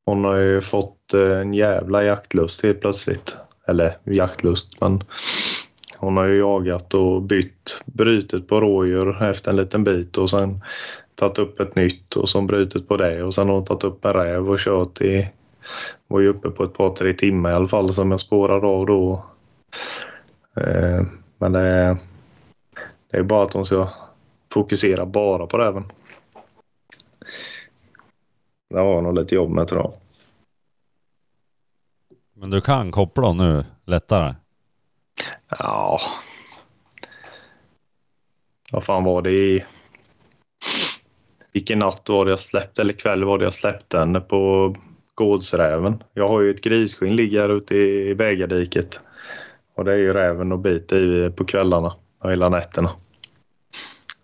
Hon har ju fått eh, en jävla jaktlust helt plötsligt. Eller jaktlust, men hon har ju jagat och bytt, brutit på rådjur efter en liten bit och sen tagit upp ett nytt och sen brutit på det och sen har hon tagit upp en räv och kört i var ju uppe på ett par tre timmar i alla fall som jag spårade av då Eh, men det är, det är bara att hon ska fokusera bara på räven. Det har nog lite jobb med tror jag. Men du kan koppla nu lättare? Ja. Vad fan var det i... Vilken natt var det jag släppte, eller kväll var det jag släppte henne på gårdsräven. Jag har ju ett grisskinn ligger ute i vägadiket. Och det är ju räven och biter i på kvällarna och hela nätterna.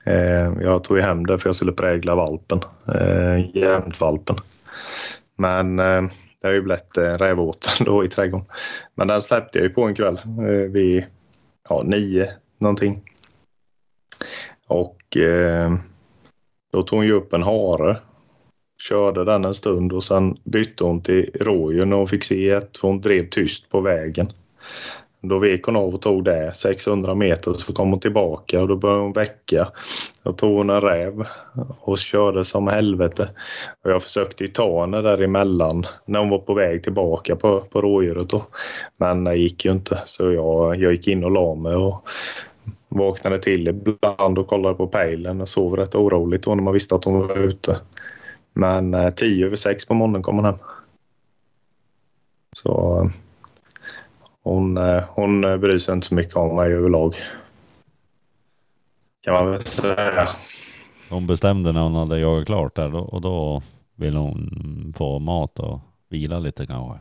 Eh, jag tog hem det för jag skulle prägla valpen, eh, jämtvalpen. Men eh, det har ju blivit eh, rävåten då i trädgården. Men den släppte jag ju på en kväll eh, vid ja, nio någonting. Och eh, då tog hon ju upp en hare. Körde den en stund och sen bytte hon till rådjur när hon fick se ett. Hon drev tyst på vägen. Då vek hon av och tog det 600 meter så kom hon tillbaka och då började hon väcka. Då tog hon en räv och körde som helvete. Och jag försökte ju ta henne däremellan när hon var på väg tillbaka på, på rådjuret. Då. Men det gick ju inte så jag, jag gick in och la mig och vaknade till ibland och kollade på pejlen och sov rätt oroligt då när man visste att hon var ute. Men eh, tio över sex på morgonen kom hon hem. Så eh, hon, eh, hon bryr sig inte så mycket om mig överlag. Kan man väl säga. Hon bestämde när hon hade jagat klart där och då ville hon få mat och vila lite kanske.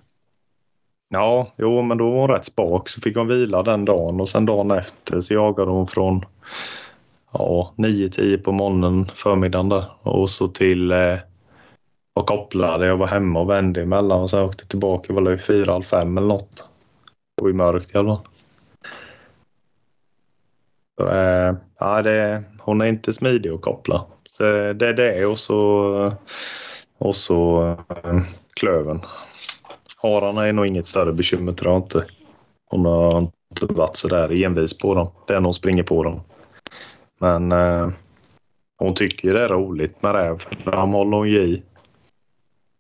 Ja, jo men då var hon rätt spak så fick hon vila den dagen och sen dagen efter så jagade hon från ja, 9-10 på morgonen förmiddagen där och så till eh, och kopplade. Jag var hemma och vände emellan och sen åkte tillbaka var det fyra, halv fem eller något. Och i mörkt i alla fall. Så, eh, ja, det, hon är inte smidig att koppla. Så det är det och så, och så eh, klöven. Hararna är nog inget större bekymmer tror jag inte. Hon har inte varit så där envis på dem. Det är när hon springer på dem. Men eh, hon tycker det är roligt med räv. De håller hon ju i.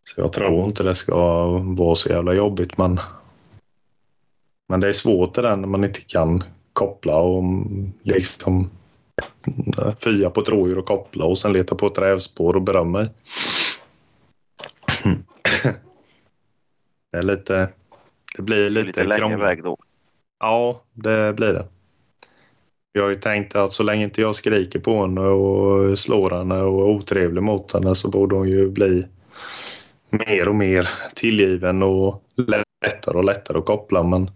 Så jag tror inte det ska vara så jävla jobbigt men men det är svårt det där när man inte kan koppla och liksom fya på ett rådjur och koppla och sen leta på ett rävspår och berömma Det är lite... Det blir lite, lite längre väg då. Ja, det blir det. Jag har ju tänkt att så länge inte jag skriker på henne och slår henne och är otrevlig mot henne så borde hon ju bli mer och mer tillgiven och lättare och lättare att koppla men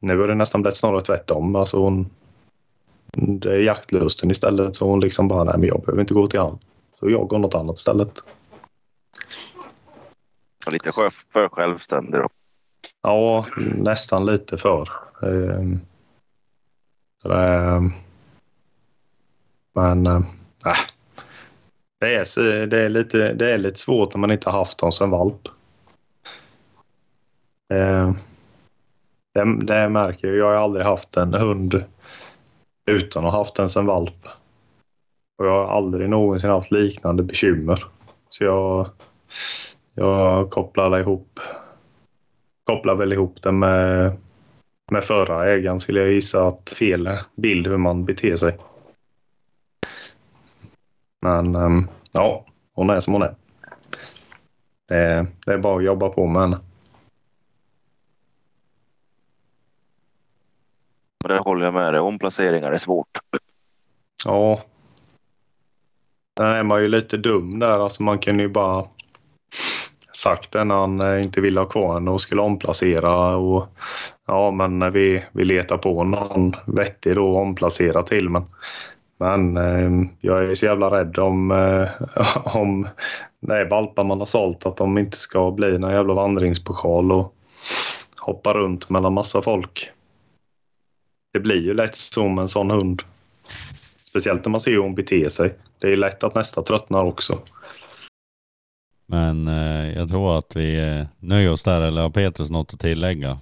nu är det nästan blivit snarare tvärtom. Alltså hon, det är jaktlusten istället så hon liksom bara, nej men jag behöver inte gå till han. Så jag går något annat istället. Och lite för, självständig då. Ja, nästan lite för. Ehm, så det men äh, det, är, det, är lite, det är lite svårt när man inte har haft dem som valp. Eh, det, det märker jag. Jag har aldrig haft en hund utan att ha haft ens en valp. Och jag har aldrig någonsin haft liknande bekymmer. Så jag, jag kopplar ihop kopplar väl ihop det med, med förra ägaren skulle jag gissa att fel bild hur man beter sig. Men ehm, ja, hon är som hon är. Det, det är bara att jobba på med henne. Och det håller jag med dig Omplaceringar är svårt. Ja. Där är man ju lite dum där. Alltså man kunde ju bara sagt det när han eh, inte ville ha kvar henne och skulle omplacera. Och, ja, men vi, vi letar på någon vettig då att omplacera till. Men, men eh, jag är så jävla rädd om, eh, om det är valpar man har sålt att de inte ska bli någon jävla vandringspokal och hoppa runt mellan massa folk. Det blir ju lätt med en sån hund. Speciellt när man ser hur hon beter sig. Det är ju lätt att nästa tröttnar också. Men eh, jag tror att vi eh, nöjer oss där eller har Petrus något att tillägga?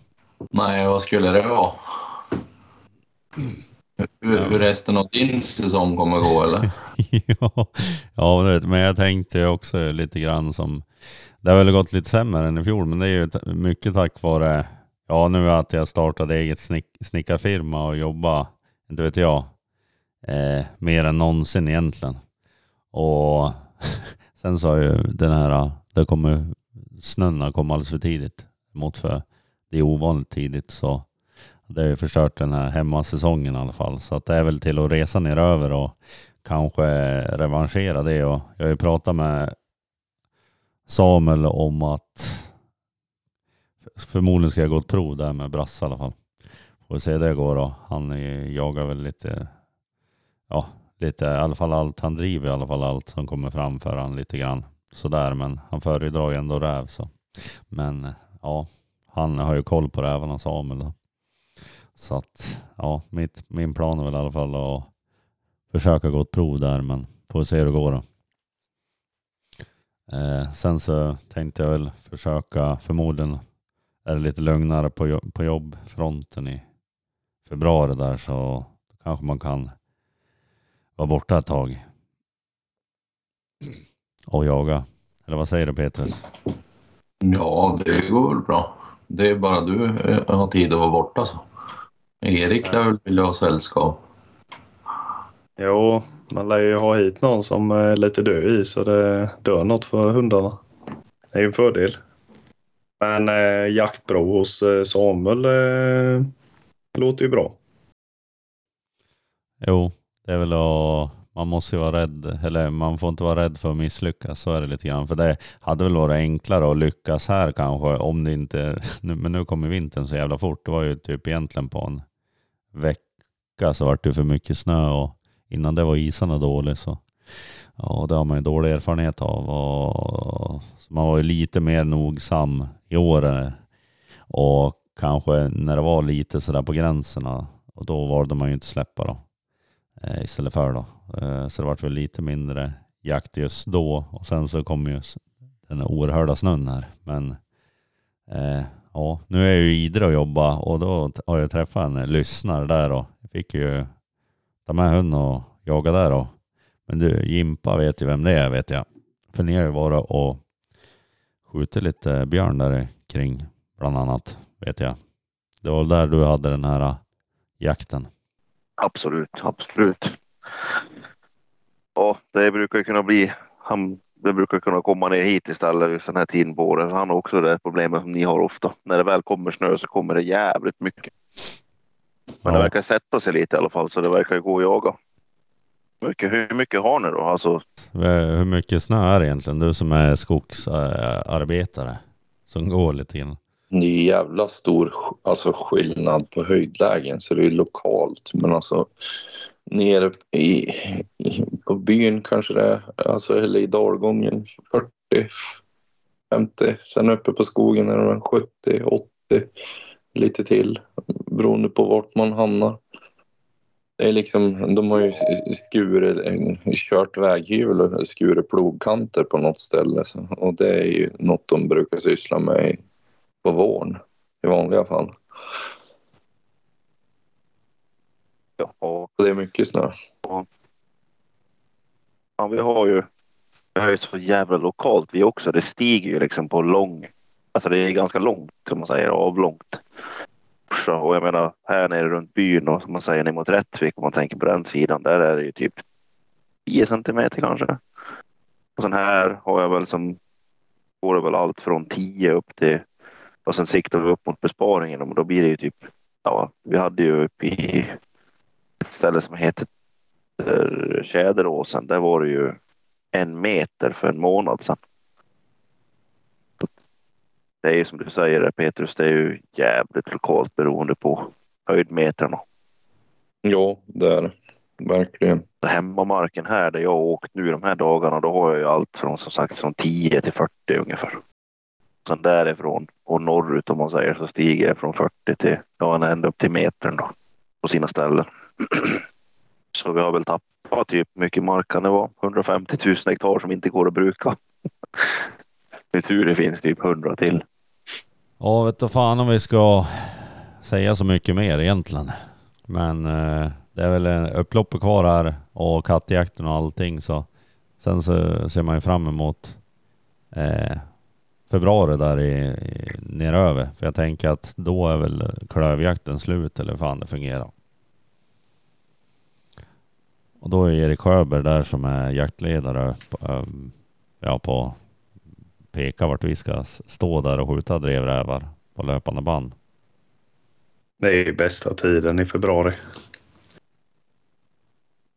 Nej, vad skulle det vara? Hur, hur resten av din säsong kommer gå eller? ja, ja men jag tänkte också lite grann som, det har väl gått lite sämre än i fjol, men det är ju mycket tack vare, ja nu att jag startade eget snick, snickarfirma och jobba, inte vet jag, eh, mer än någonsin egentligen. Och sen så har ju den här, det kommer, snön har kommit alldeles för tidigt mot för det är ovanligt tidigt så det har ju förstört den här hemmasäsongen i alla fall. Så att det är väl till att resa ner över och kanske revanschera det. Och jag har ju pratat med Samuel om att förmodligen ska jag gå ett prov där med Brasse i alla fall. Får se hur det går då. Han jagar väl lite, ja, lite, i alla fall allt. Han driver i alla fall allt som kommer framför han lite grann sådär. Men han föredrar ju ändå räv så. Men ja, han har ju koll på rävarna Samuel då. Så att ja, mitt, min plan är väl i alla fall att försöka gå ett prov där, men får se hur det går då. Eh, sen så tänkte jag väl försöka, förmodligen är det lite lugnare på, jo- på jobbfronten i februari där så kanske man kan vara borta ett tag och jaga. Eller vad säger du Petrus? Ja, det går väl bra. Det är bara du eh, har tid att vara borta så. Erik lär väl vilja ha sällskap. Jo, man lär ju ha hit någon som är lite död i så det dör något för hundarna. Det är ju en fördel. Men eh, jaktbro hos eh, Samuel eh, låter ju bra. Jo, det är väl att man måste ju vara rädd, eller man får inte vara rädd för att misslyckas, så är det lite grann. För det hade väl varit enklare att lyckas här kanske, om det inte, nu- men nu kommer vintern så jävla fort. Det var ju typ egentligen på en vecka så vart det för mycket snö och innan det var isarna dålig så ja, det har man ju dålig erfarenhet av. Och, så man var ju lite mer nogsam i år och kanske när det var lite sådär på gränserna och då valde man ju inte släppa då eh, istället för då. Eh, Så det vart väl lite mindre jakt just då och sen så kom ju den oerhörda snön här. Men eh, ja, nu är jag ju i Idre och jobbar. och då har jag träffat en lyssnare där och fick ju ta med hunden och jaga där Och men du, Jimpa vet ju vem det är vet jag. För ni har ju varit och skjutit lite björn där kring bland annat vet jag. Det var där du hade den här eh, jakten. Absolut, absolut. Ja, det brukar ju kunna bli. Han, det brukar kunna komma ner hit istället just den här tiden på året. Han har också det problemet som ni har ofta. När det väl kommer snö så kommer det jävligt mycket. Men det Ja. verkar sätta sig lite i alla fall så det verkar gå att jaga. Hur mycket, hur mycket har ni då? Alltså, Eh, Hur mycket snö är det egentligen? Du som är skogsarbetare som går lite grann. det är jävla stor alltså, skillnad på höjdlägen så det är lokalt. Men alltså nere i, i, på byn kanske det är, alltså, eller i dalgången 40, 50. Sen uppe på skogen är det 70, 80, lite till beroende på vart man hamnar. Det är liksom, de har ju skurit, kört väghjul och skurit plogkanter på något ställe. Och det är ju något de brukar syssla med på våren i vanliga fall. Ja, det är mycket snö. ja, vi har ju vi har ju så jävla lokalt vi också. Det stiger ju liksom på lång. Alltså det är ganska långt som man säger, avlångt. Orsa och jag menar här nere runt byn och som man säger ner mot Rättvik om man tänker på den sidan. Där är det ju typ 10 centimeter kanske. Och sen här har jag väl som går det väl allt från 10 upp till och sen siktar vi upp mot besparingen och då blir det ju typ ja, vi hade ju uppe i ett ställe som heter eh, Tjäderåsen. Där var det ju en meter för en månad sedan. Det är ju som du säger Petrus, det är ju jävligt lokalt beroende på höjdmetrarna. Ja, det är det. Verkligen. Hemmamarken här där jag har åkt nu de här dagarna, då har jag ju allt från som sagt från 10 till 40 ungefär. Sen därifrån och norrut om man säger så stiger det från 40 till ja, ända upp till metern då på sina ställen. Så vi har väl tappat typ mycket mark kan det vara. 150 000 hektar som inte går att bruka. Det är tur det finns typ 100 till. Ja, vet du fan om vi ska säga så mycket mer egentligen. Men eh, det är väl upploppet kvar här och kattjakten och allting så sen så ser man ju fram emot eh, februari där i, i neröver. För jag tänker att då är väl klövjakten slut eller hur fan det fungerar. Och då är Erik Sjöberg där som är jaktledare på, eh, ja, på peka vart vi ska stå där och skjuta drevrävar på löpande band. Det är ju bästa tiden i februari.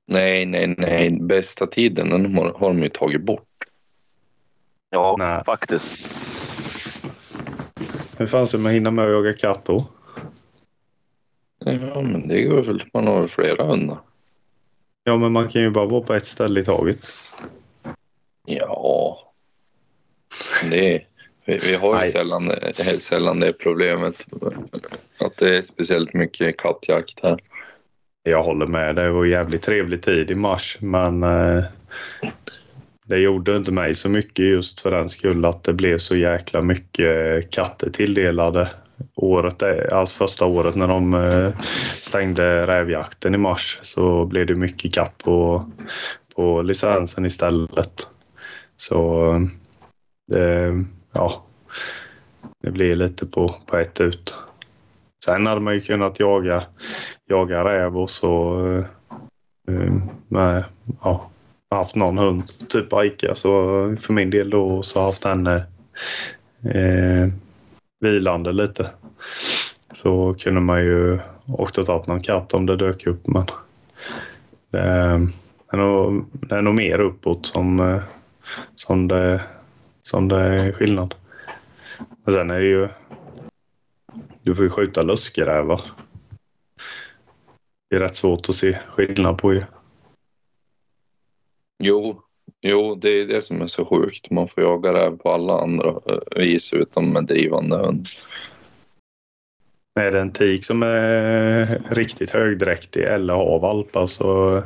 Nej, nej, nej. Bästa tiden den har, har de ju tagit bort. Ja, Nej. faktiskt. Hur fan ska man hinna med att jaga katt då? Ja, men det går väl. Man har flera hundar. Ja, men man kan ju bara vara på ett ställe i taget. Ja. Det är, vi, vi har ju sällan, sällan det problemet. Att det är speciellt mycket kattjakt här. Jag håller med. Det var jävligt trevlig tid i mars, men eh, det gjorde inte mig så mycket just för den skull att det blev så jäkla mycket katter tilldelade året, alltså första året när de eh, stängde rävjakten i mars så blev det mycket katt på, på licensen istället. Så eh, det, ja, det blir lite på, på ett ut. Sen hade man ju kunnat jaga, jaga räv och så eh, med, ja, haft någon hund, typ Aika, så för min del då så haft henne eh, eh, vilande lite. Så kunde man ju också tagit någon katt om det dök upp men det, är- det, är, nog, det är nog mer uppåt som, eh, som, det, som det är skillnad. Men sen är det ju du får ju skjuta löskerävar. Det är rätt svårt att se skillnad på ju. Jo, jo, det är det som är så sjukt. Man får jaga räv på alla andra eh, vis utom med drivande hund. Är det en tik som är riktigt högdräktig eller har valpar så,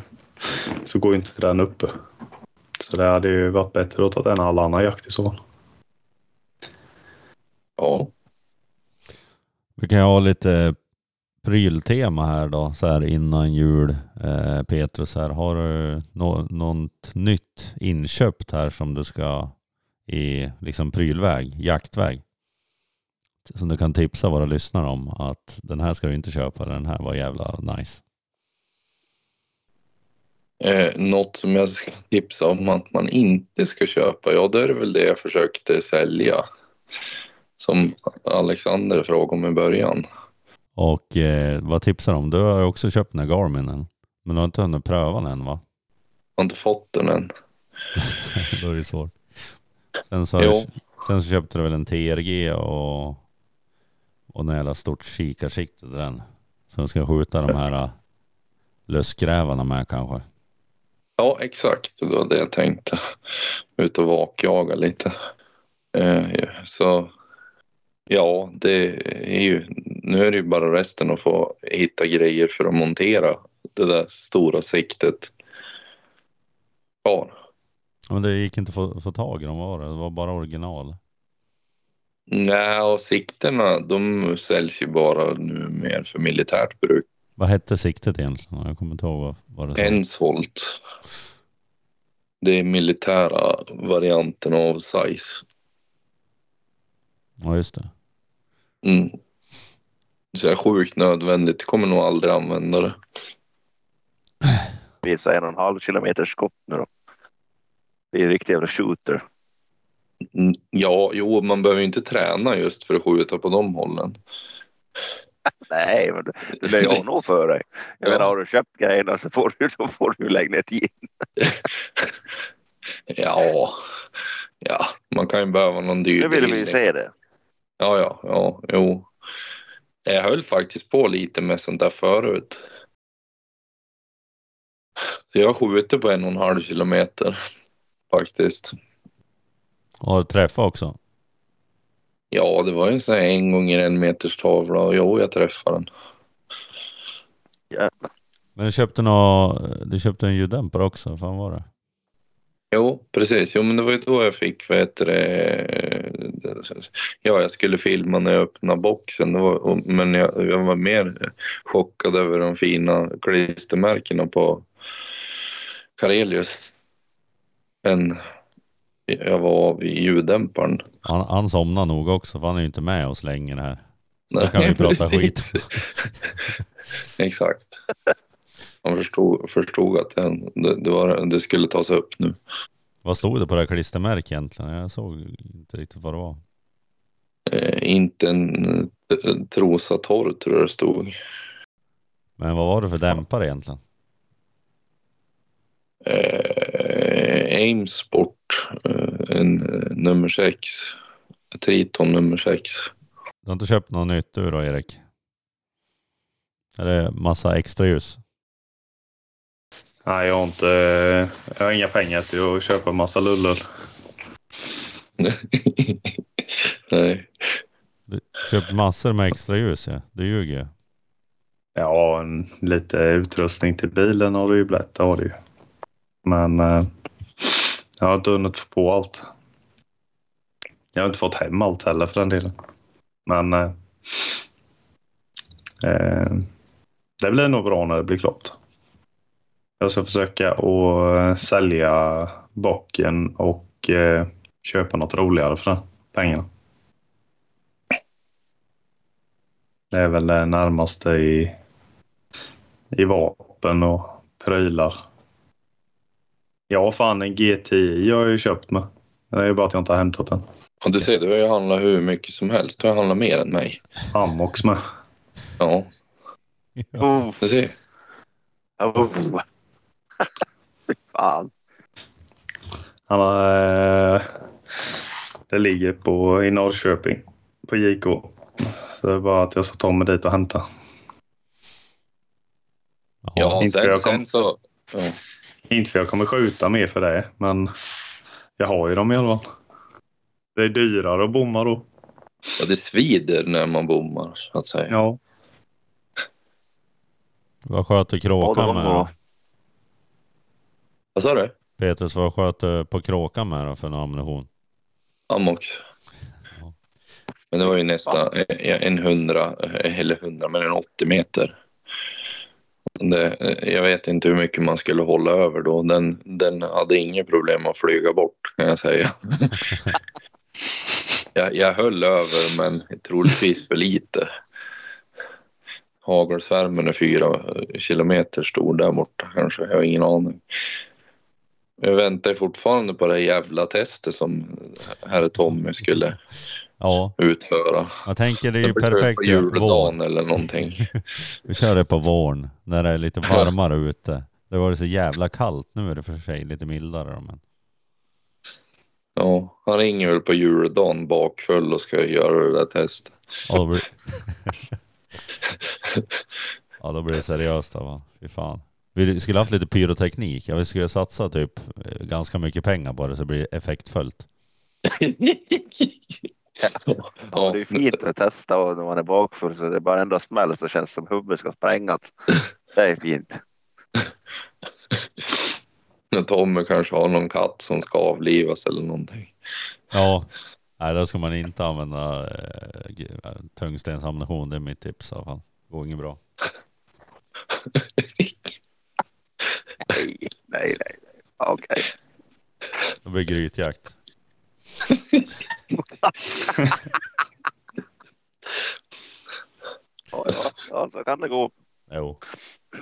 så går inte den uppe. Så det hade ju varit bättre att ta en all annan jakt i så fall. Ja, Vi kan ha lite pryltema här då, så här innan jul. Eh, Petrus, här, har du nå- något nytt inköpt här som du ska i liksom prylväg, jaktväg? Som du kan tipsa våra lyssnare om att den här ska du inte köpa, den här var jävla nice. Eh, något som jag ska tipsa om att man inte ska köpa, ja det är väl det jag försökte sälja. Som Alexander frågade om i början. Och eh, vad tipsar du om? Du har också köpt den här Garminen. Men du har inte hunnit pröva den va? Jag har inte fått den än. Då är det svårt. Sen så, Jo. sen så köpte du väl en TRG och Och en jävla stort kikarsikte den. Som ska skjuta de här äh, lössgrävarna med kanske. Ja, exakt. Det var det jag tänkte. Ut och vakjaga lite. Eh, så ja, det är ju. Nu är det ju bara resten att få hitta grejer för att montera det där stora siktet. Ja, Men det gick inte att få, få tag i dem var det? Det var bara original. nej, och siktena de säljs ju bara nu mer för militärt bruk. Vad hette siktet egentligen? Jag kommer inte ihåg vad, vad det sa. Pensholt. Det är militära varianten av size. Ja just det. Mm. Så är sjukt nödvändigt. Kommer nog aldrig använda det. Vi säger en och en halv kilometer skott nu då. Det är en riktig jävla shooter. Mm, Ja, jo, man behöver ju inte träna just för att skjuta på de hållen. Nej, men det, det lär jag nog för dig. Jag Ja. menar, har du köpt grejerna så får du, då får du lägga ner tid. Ja, ja, man kan ju behöva någon dyr Nu vill vi ju se det. Ja, ja, ja, jo. Jag höll faktiskt på lite med sånt där förut. Så jag skjuter på en och en halv kilometer faktiskt. Har du träffat också? Ja, det var ju en sån här en gånger en meters tavla och jo, jag träffade den. Jävlar. Men du köpte nå, du köpte en ljuddämpare också, vad fan var det? Jo, precis. Jo, men det var ju då jag fick, vad heter det, ja, jag skulle filma när jag öppnade boxen. Det var, men jag, jag var mer chockad över de fina klistermärkena på Karelius än jag var vid ljuddämparen. Han, han somnade nog också för han är ju inte med oss länge det här. Då kan vi prata precis. skit. Exakt. Han förstod, förstod att det, det, var, det skulle tas upp nu. Vad stod det på det här klistermärket egentligen? Jag såg inte riktigt vad det var. Eh, inte en Trosa torr tror jag det stod. Men vad var det för dämpare egentligen? Eh, Aimsport, eh, en eh, nummer sex. Triton nummer sex. Du har inte köpt något nytt du då Erik? Eller massa extra ljus? Nej, jag har inte... Jag har inga pengar till att köpa massa lullull. Nej. Du köpt massor med extra ljus ja. Du ljuger ju. Ja, en, lite utrustning till bilen har du ju blivit. Det har du ju. Men eh, jag har inte hunnit få på allt. Jag har inte fått hem allt heller för den delen. Men eh, eh, det blir nog bra när det blir klart. Jag ska försöka att eh, sälja bocken och eh, köpa något roligare för den pengarna. Det är väl det närmaste i, i vapen och prylar. Ja, fan en GTI har jag ju köpt med. Det är ju bara att jag inte har hämtat den. Och du ser, du har ju handlat hur mycket som helst. Du har handlat mer än mig. Amox med. Ja, Oh, du ser. oh. Fy fan. Han har, eh, det ligger på, i Norrköping på JK. Så det är bara att jag ska ta mig dit och hämta. Ja, inte sen, jag kom- sen så. Ja. Inte för jag kommer skjuta mer för det, men jag har ju dem i alla fall. Det är dyrare att bomma då. ja, det svider när man bommar så att säga. Ja. Vad sköt du Ja, kråkan de med då? Vad sa du? Petrus, vad sköt du på kråkan med då för någon ammunition? Amox. Ja. Men det var ju nästan en hundra, eller hundra, men en 80 meter. Det, eh, jag vet inte hur mycket man skulle hålla över då. Den, den hade inga problem att flyga bort kan jag säga. jag, jag höll över men troligtvis för lite. Hagelsvärmen är fyra kilometer stor där borta kanske. Jag har ingen aning. Jag väntar fortfarande på det jävla testet som herr Tommy skulle Ja, utföra. jag tänker det är ju perfekt på juldagen eller någonting. Vi kör det på våren när det är lite varmare ute. Det var så jävla kallt. Nu är det för sig lite mildare men Ja, han ringer väl på juldagen bakfull och ska göra det där testet. Ja, då blir, ja, då blir det seriöst. då, Va? Fy fan. Vi skulle haft lite pyroteknik. Ja, vi skulle satsa typ eh, ganska mycket pengar på det så det blir effektfullt. Ja, det är fint att testa och när man är bakfull så det är bara ändå smäll så känns det som huvudet ska sprängas. Det är fint. När Tommy kanske har någon katt som ska avlivas eller någonting. Ja, nej då ska man inte använda eh, tungstensammunition. Det är mitt tips i alla fall. Går inget bra. Nej, nej, nej. Okej. Det blir grytjakt. Ja, ja, ja, så kan det gå. Jo.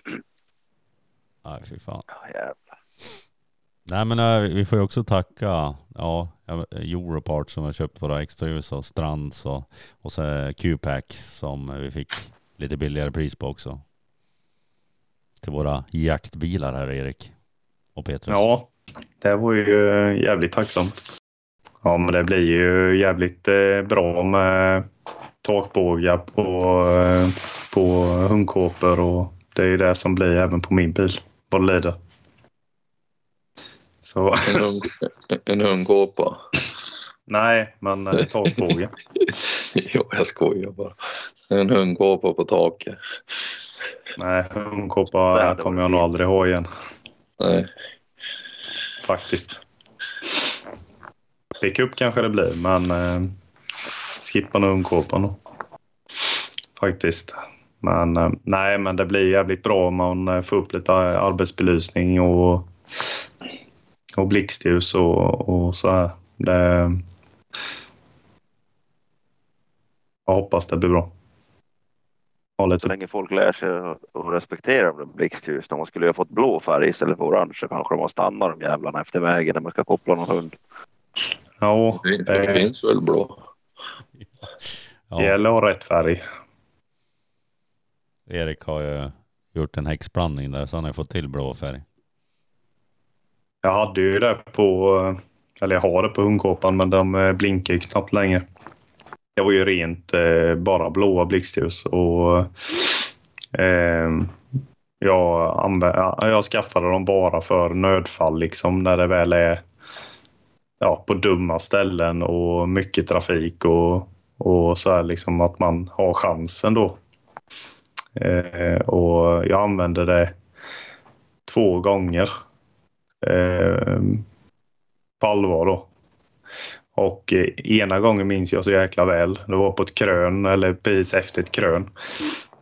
Nej, fy fan. Ja, jävlar. Nej men eh, vi får ju också tacka ja, Europart som har köpt våra extraljus och Strands och, och så Q-Pack som vi fick lite billigare pris på också. Till våra jaktbilar här Erik och Petrus. Ja, det var ju eh, jävligt tacksamt. Ja, men det blir ju jävligt eh, bra med takbågar på, eh, på hundkåpor och det är ju det som blir även på min bil vad det lider. Så En, hund, en hundkåpa. nej, men eh, takbåge. jo, jag skojar bara. En hundkåpa på taket. Nej, hundkåpa kommer jag nog aldrig ha igen Nej. faktiskt. Pickup kanske det blir, men eh, skippa nog ungkåpan då. Faktiskt. Men eh, nej, men det blir jävligt bra om man eh, får upp lite eh, arbetsbelysning och, och blixtljus och, och så här. Det, jag hoppas det blir bra. Lite... Så länge folk lär sig att respektera de blixtljus. Om man skulle ha fått blå färg istället för orange så kanske de har stannat de jävlarna efter vägen när man ska koppla någon hund ja, Det, det Eh. finns väl blå. Ja, det gäller ha rätt färg. Erik har ju gjort en häxblandning där så han har fått till blå färg. Jag hade ju det på, eller jag har det på hundkåpan men de eh, blinkar ju knappt längre. Det var ju rent eh, bara blåa blixtljus och eh, jag, anvä- jag skaffade dem bara för nödfall liksom när det väl är ja, på dumma ställen och mycket trafik och, och så här liksom att man har chansen då. Eh, och jag använde det två gånger eh, på allvar då. Och eh, ena gången minns jag så jäkla väl. Det var på ett krön eller precis efter ett krön.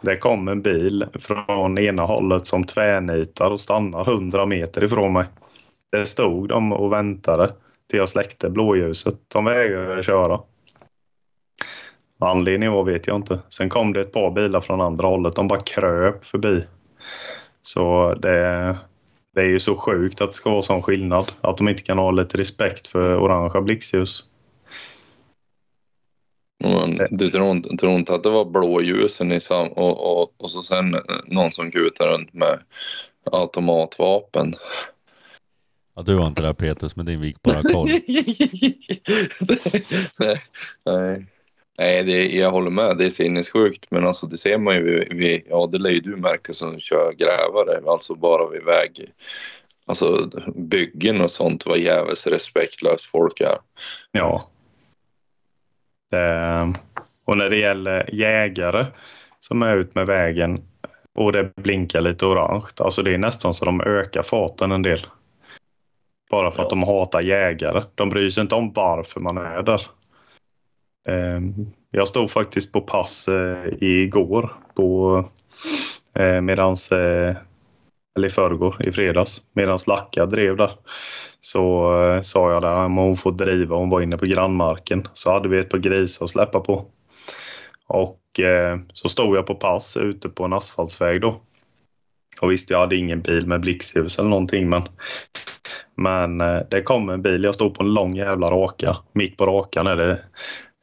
Det kom en bil från ena hållet som tvärnitar och stannar 100 meter ifrån mig. Det stod de och väntade till jag släckte blåljuset. De vägrade köra. Anledningen var vet jag inte. Sen kom det ett par bilar från andra hållet. De bara kröp förbi. Så det, det är ju så sjukt att det ska vara sån skillnad. Att de inte kan ha lite respekt för orangea blixtljus. Men du tror, tror inte att det var blåljusen i sam och, och, och så sen någon som kutar runt med automatvapen. Ja, du har inte det här Petrus med din vikbara koll. nej, nej. Nej, det, jag håller med. Det är sinnessjukt. Men alltså det ser man ju vid, vid ja det lär ju du märka som kör grävare. Alltså bara vid väg. Alltså byggen och sånt vad jävligt respektlöst folk är. Ja. Det, och när det gäller jägare som är ut med vägen och det blinkar lite orange. Alltså det är nästan så de ökar farten en del. Bara för att de hatar jägare. De bryr sig inte om varför man är där. Eh, Jag stod faktiskt på pass eh, igår på eh, medans eh, eller i förrgår, i fredags, medan Lacka drev där. Så eh, sa jag där om hon får driva, hon var inne på grannmarken. Så hade vi ett par grisar att släppa på. Och eh, så stod jag på pass ute på en asfaltsväg då. Och visst, jag hade ingen bil med blixtljus eller någonting men men eh, det kom en bil, jag stod på en lång jävla raka. Mitt på rakan är det,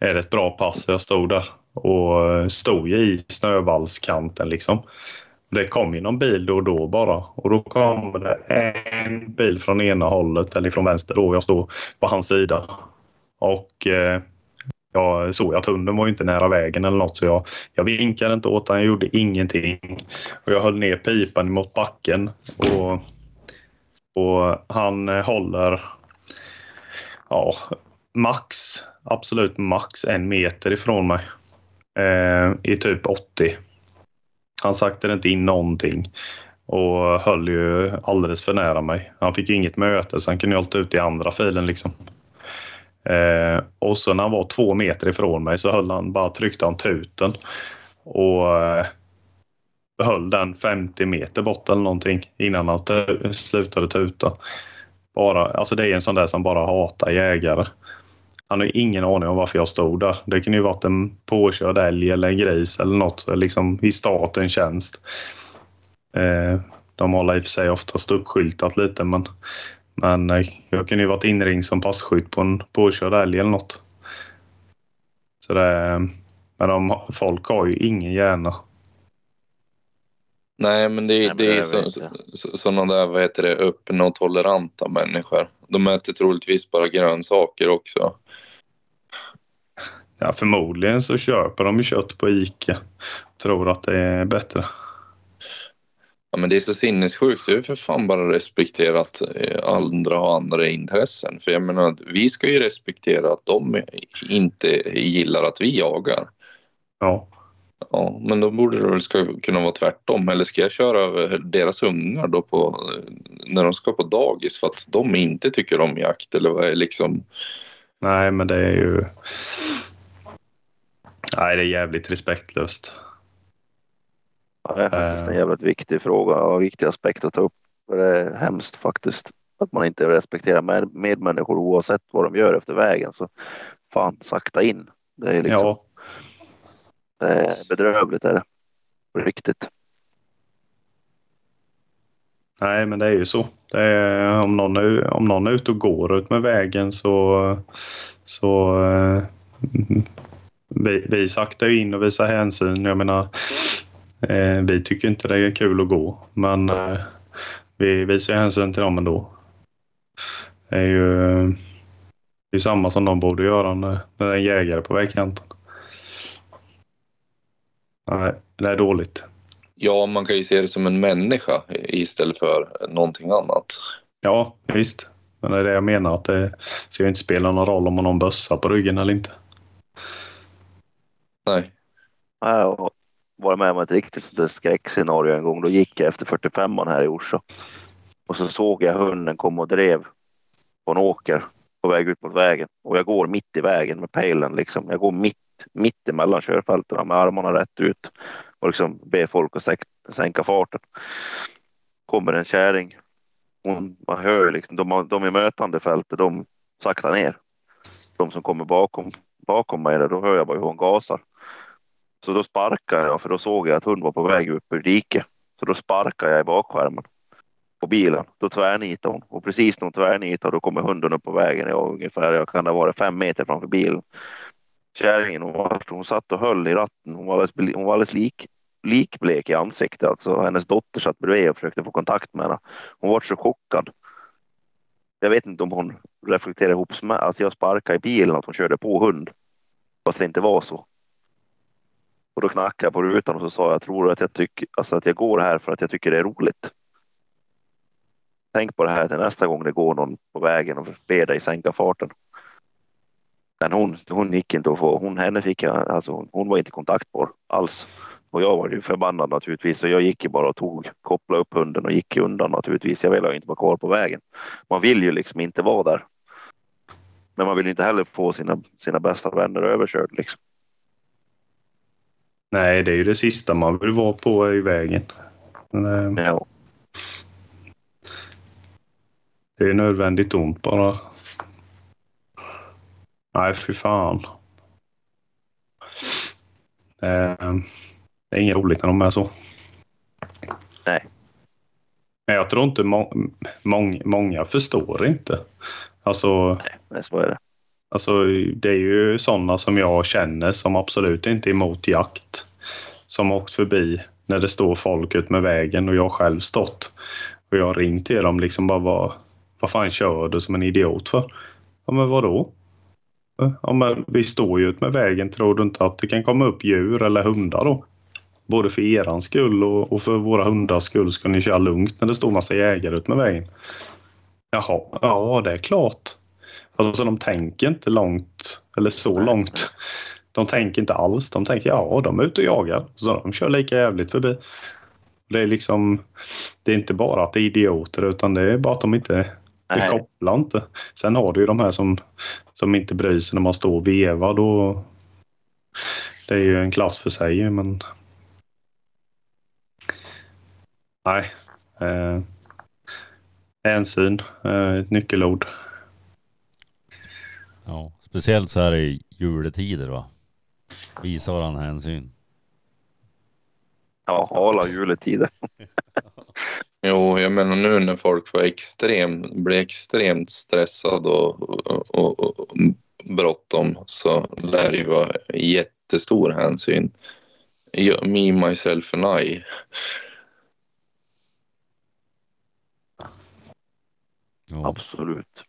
är det ett bra pass. Jag stod där och eh, stod i snövallskanten liksom. Det kom ju någon bil då och då bara och då kom det en bil från ena hållet eller från vänster då. Jag stod på hans sida. Och eh, jag såg att hunden var inte nära vägen eller något så jag, jag vinkade inte åt honom, jag gjorde ingenting. Och jag höll ner pipan mot backen och, och han eh, håller ja, max, absolut max en meter ifrån mig. Eh, I typ 80. Han saktade inte in någonting och höll ju alldeles för nära mig. Han fick ju inget möte så han kunde ju hållit ut i andra filen liksom. Eh, och så när han var två meter ifrån mig så höll han bara tryckte han tuten och eh, höll den 50 meter bort eller någonting innan han slutade tuta. Bara, alltså det är en sån där som bara hatar jägare. Han har ingen aning om varför jag stod där. Det kunde ju varit en påkörd älg eller en gris eller något liksom i statens tjänst. Eh, de har i och för sig oftast uppskyltat lite men, men eh, jag kunde ju varit inringd som passkytt på en påkörd älg eller något. Så det, eh, men de, folk har ju ingen hjärna. Nej, men det, Nej, det det är så, sådana där, vad heter det, öppna och toleranta människor. De äter troligtvis bara grönsaker också. Ja, förmodligen så köper de kött på Ica. Tror att det är bättre. Ja, men det är så sinnessjukt. Det är för fan bara respektera att eh, andra har andra intressen. För jag menar, vi ska ju respektera att de inte gillar att vi jagar. Ja. Ja, men då borde det väl ska kunna vara tvärtom. Eller ska jag köra över deras ungar då på, när de ska på dagis för att de inte tycker om jakt? Eller vad är liksom... Nej, men det är ju... Nej, det är jävligt respektlöst. Ja, det är faktiskt en Eh. jävligt viktig fråga och viktig aspekt att ta upp. För det är hemskt faktiskt att man inte respekterar med, medmänniskor oavsett vad de gör efter vägen. Så fan, sakta in. Det är, liksom, Ja, det är bedrövligt. Är det. På riktigt. nej, men det är ju så. Det är, om, någon är, om någon är ute och går ut med vägen så... så eh, vi, vi saktar ju in och visar hänsyn. Jag menar, eh, vi tycker inte det är kul att gå, men eh, vi visar hänsyn till dem ändå. Det är ju eh, det är samma som de borde göra när, när det är en jägare på vägkanten. Nej, det är dåligt. Ja, man kan ju se det som en människa istället för någonting annat. Ja, visst. Men det är det jag menar att det ska ju inte spela någon roll om man har en bössa på ryggen eller inte. Nej. Jag varit med om ett riktigt skräckscenario en gång. Då gick jag efter 45 här i Orsa. Och så såg jag hunden komma och drev på en åker på väg ut mot vägen. Och jag går mitt i vägen med pejlen. Liksom. Jag går mitt, mitt emellan körfälten med armarna rätt ut och liksom be folk att sänka, sänka farten. Kommer en kärring. Hon, man hör ju liksom, de, de i mötande fältet, de saktar ner. De som kommer bakom, bakom mig, där, då hör jag bara hur hon gasar. Så då sparkar jag, för då såg jag att hon var på väg upp ur diket. Så då sparkar jag i bakskärmen på bilen. Då tvärnitar hon. Och precis när hon tvärnitar, då kommer hunden upp på vägen. Jag ungefär, jag kan ha varit fem meter framför bilen. Kärringen hon, var- hon satt och höll i ratten. Hon var alldeles, hon var alldeles lik, likblek i ansiktet. Alltså, hennes dotter satt bredvid och försökte få kontakt med henne. Hon var så chockad. Jag vet inte om hon reflekterade ihop med att jag sparkade i bilen att hon körde på hund. Fast det inte var så. Och då knackade jag på rutan och så sa jag, tror att jag tycker, alltså att jag går här för att jag tycker det är roligt? Tänk på det här till nästa gång det går någon på vägen och ber dig sänka farten. Men hon, hon gick inte att få, hon, henne fick jag, alltså hon var inte kontaktbar alls. Och jag var ju förbannad naturligtvis så jag gick ju bara och tog, kopplade upp hunden och gick undan naturligtvis. Jag ville ju inte vara kvar på vägen. Man vill ju liksom inte vara där. Men man vill inte heller få sina, sina bästa vänner överkörd liksom. Nej, det är ju det sista man vill vara på i vägen. Men, eh, Ja. Det är nödvändigt ont bara. Nej, fy fan. Eh, Det är inget roligt när de är så. Nej. Men jag tror inte må mång många förstår inte. Alltså, Nej, så är det. alltså, det är ju sådana som jag känner som absolut inte är emot jakt. Som har åkt förbi när det står folk ut med vägen och jag själv stått. Och jag har ringt till dem liksom bara vad, vad fan kör du som en idiot för? Ja men vadå? Ja, men vi står ju ut med vägen. Tror du inte att det kan komma upp djur eller hundar då? Både för eran skull och, och för våra hundars skull ska ni köra lugnt när det står massa jägare ut med vägen. Jaha, ja det är klart. Alltså de tänker inte långt eller så långt. De tänker inte alls. De tänker ja, de är ute och jagar. Så de kör lika jävligt förbi. Det är liksom, det är inte bara att det är idioter utan det är bara att de inte, det Nej. kopplar inte. Sen har du ju de här som, som inte bryr sig när man står och vevar då. Det är ju en klass för sig men. Nej. Eh, hänsyn, eh, ett nyckelord. Ja, speciellt så här i juletider va. Visa varann hänsyn. Ja, alla juletider. Jo, jag menar nu när folk var extrem, blir extremt stressade och, och, och, och bråttom så lär det ju vara jättestor hänsyn. Jag- Me, myself and I. Ja. Absolut.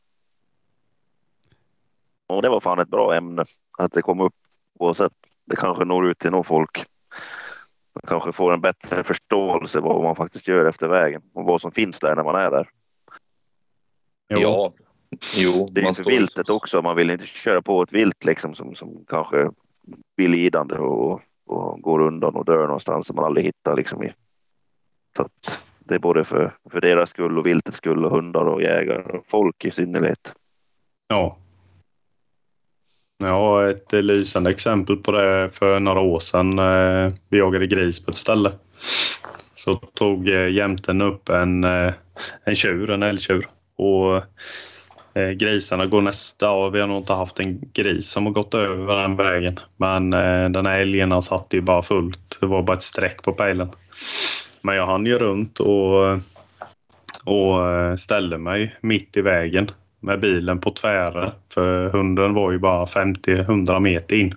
Och det var fan ett bra ämne att det kom upp oavsett. Det kanske når ut till någon folk. Man kanske får en bättre förståelse vad man faktiskt gör efter vägen och vad som finns där när man är där. Ja, jo. Det är ju för viltet också. Man vill inte köra på ett vilt liksom som, som kanske blir lidande och, och går undan och dör någonstans som man aldrig hittar liksom i. Så att det är både för, för deras skull och viltets skull och hundar och jägare och folk i synnerhet. Ja. Jag har ett lysande exempel på det för några år sedan. Eh, vi jagade gris på ett ställe. Så tog eh, jämten upp en, eh, en tjur, en älgtjur. Och grisarna går nästa och Vi har nog inte haft en gris som har gått över den vägen. Men den här älgen satt ju bara fullt. Det var bara ett streck på pejlen. Men jag hann ju runt och, och ställde mig mitt i vägen med bilen på tvären. För hunden var ju bara 50-100 meter in.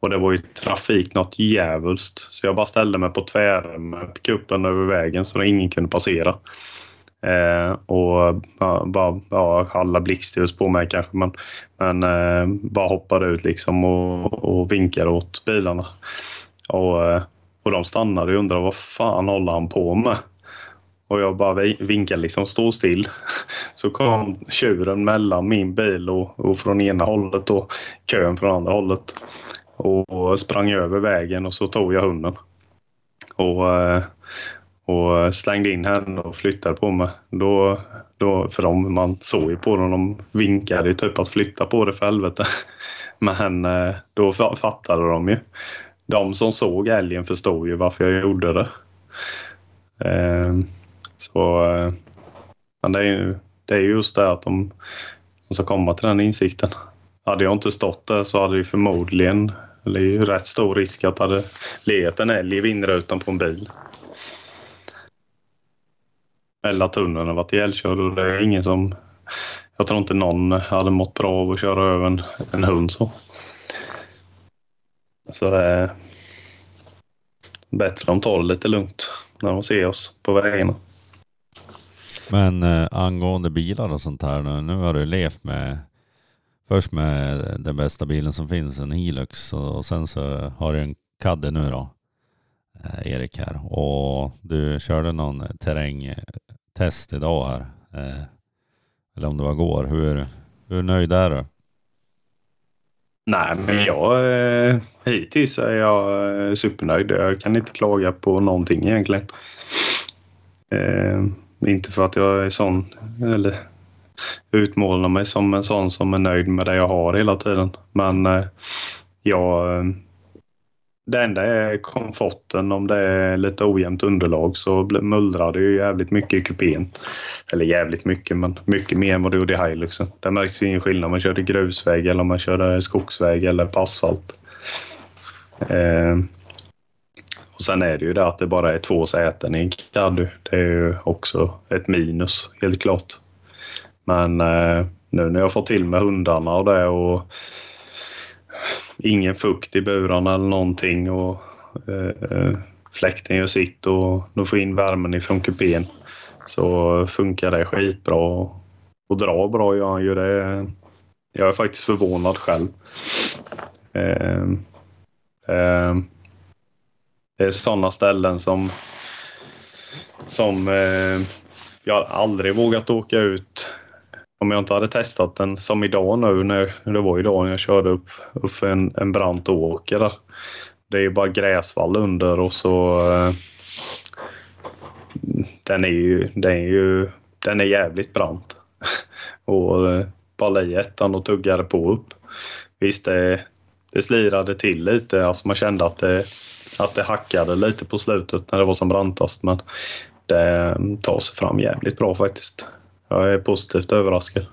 Och det var ju trafik något djävulskt. Så jag bara ställde mig på tvären med kuppen över vägen så att ingen kunde passera. Eh, och ja, bara, ja, alla blixtljus på mig kanske men, men eh, bara hoppade ut liksom och, och vinkade åt bilarna. Och, eh, och de stannade och undrade vad fan håller han på med? Och jag bara vinkade liksom stå still. Så kom tjuren mellan min bil och, och från ena hållet och kön från andra hållet. Och, och sprang över vägen och så tog jag hunden. Och, eh, och slängde in henne och flyttade på mig. Då, då, för de, man såg ju på dem, de vinkade ju typ att flytta på det för helvete. Men eh, då fattade de ju. De som såg älgen förstod ju varför jag gjorde det. Eh, så eh, men det är ju det är just det att de, de ska komma till den insikten. Hade jag inte stått där så hade vi förmodligen, eller det är ju rätt stor risk att det hade legat en älg i vindrutan på en bil. Eller att hunden hade varit ihjälkörd och det är ingen som... Jag tror inte någon hade mått bra av att köra över en, en hund så. Så det är bättre de tar det lite lugnt när de ser oss på vägarna. Men eh, angående bilar och sånt här nu, nu har du levt med först med den bästa bilen som finns, en Hilux och, och sen så har du en Caddy nu då, eh, Erik här. Och du körde någon terrängtest idag här. Eh, eller om det var går. Hur, hur nöjd är du? Nej, men jag... Eh, hittills är jag eh, supernöjd. Jag kan inte klaga på någonting egentligen. Eh, inte för att jag är sån, eller utmålar mig som en sån som är nöjd med det jag har hela tiden. Men eh, jag... Eh, det enda är komforten. Om det är lite ojämnt underlag så mullrar det ju jävligt mycket i kupén. Eller jävligt mycket, men mycket mer än vad det gjorde i Hiluxen. Det märks ju ingen skillnad om man körde grusväg eller om man körde skogsväg eller på asfalt. Eh, och sen är det ju det att det bara är två säten i en Caddy. Det är ju också ett minus, helt klart. Men eh, nu när jag får till med hundarna och det och ingen fukt i burarna eller någonting och eh, fläkten gör sitt och de får in värmen ifrån kupén så funkar det skitbra och, och drar bra gör han ju. Det, jag är faktiskt förvånad själv. Eh, eh, det är sådana ställen som, som eh, jag aldrig vågat åka ut om jag inte hade testat den som idag nu när det var idag när jag körde upp, upp för en, en brant åker där. Det är ju bara gräsvall under och så eh, den är ju, den är ju den är jävligt brant. och eh, bara i ettan och tuggade på upp. Visst, det, det slirade till lite. Alltså man kände att det, att det hackade lite på slutet när det var som brantast. Men det tar sig fram jävligt bra faktiskt. Jag är positivt överraskad.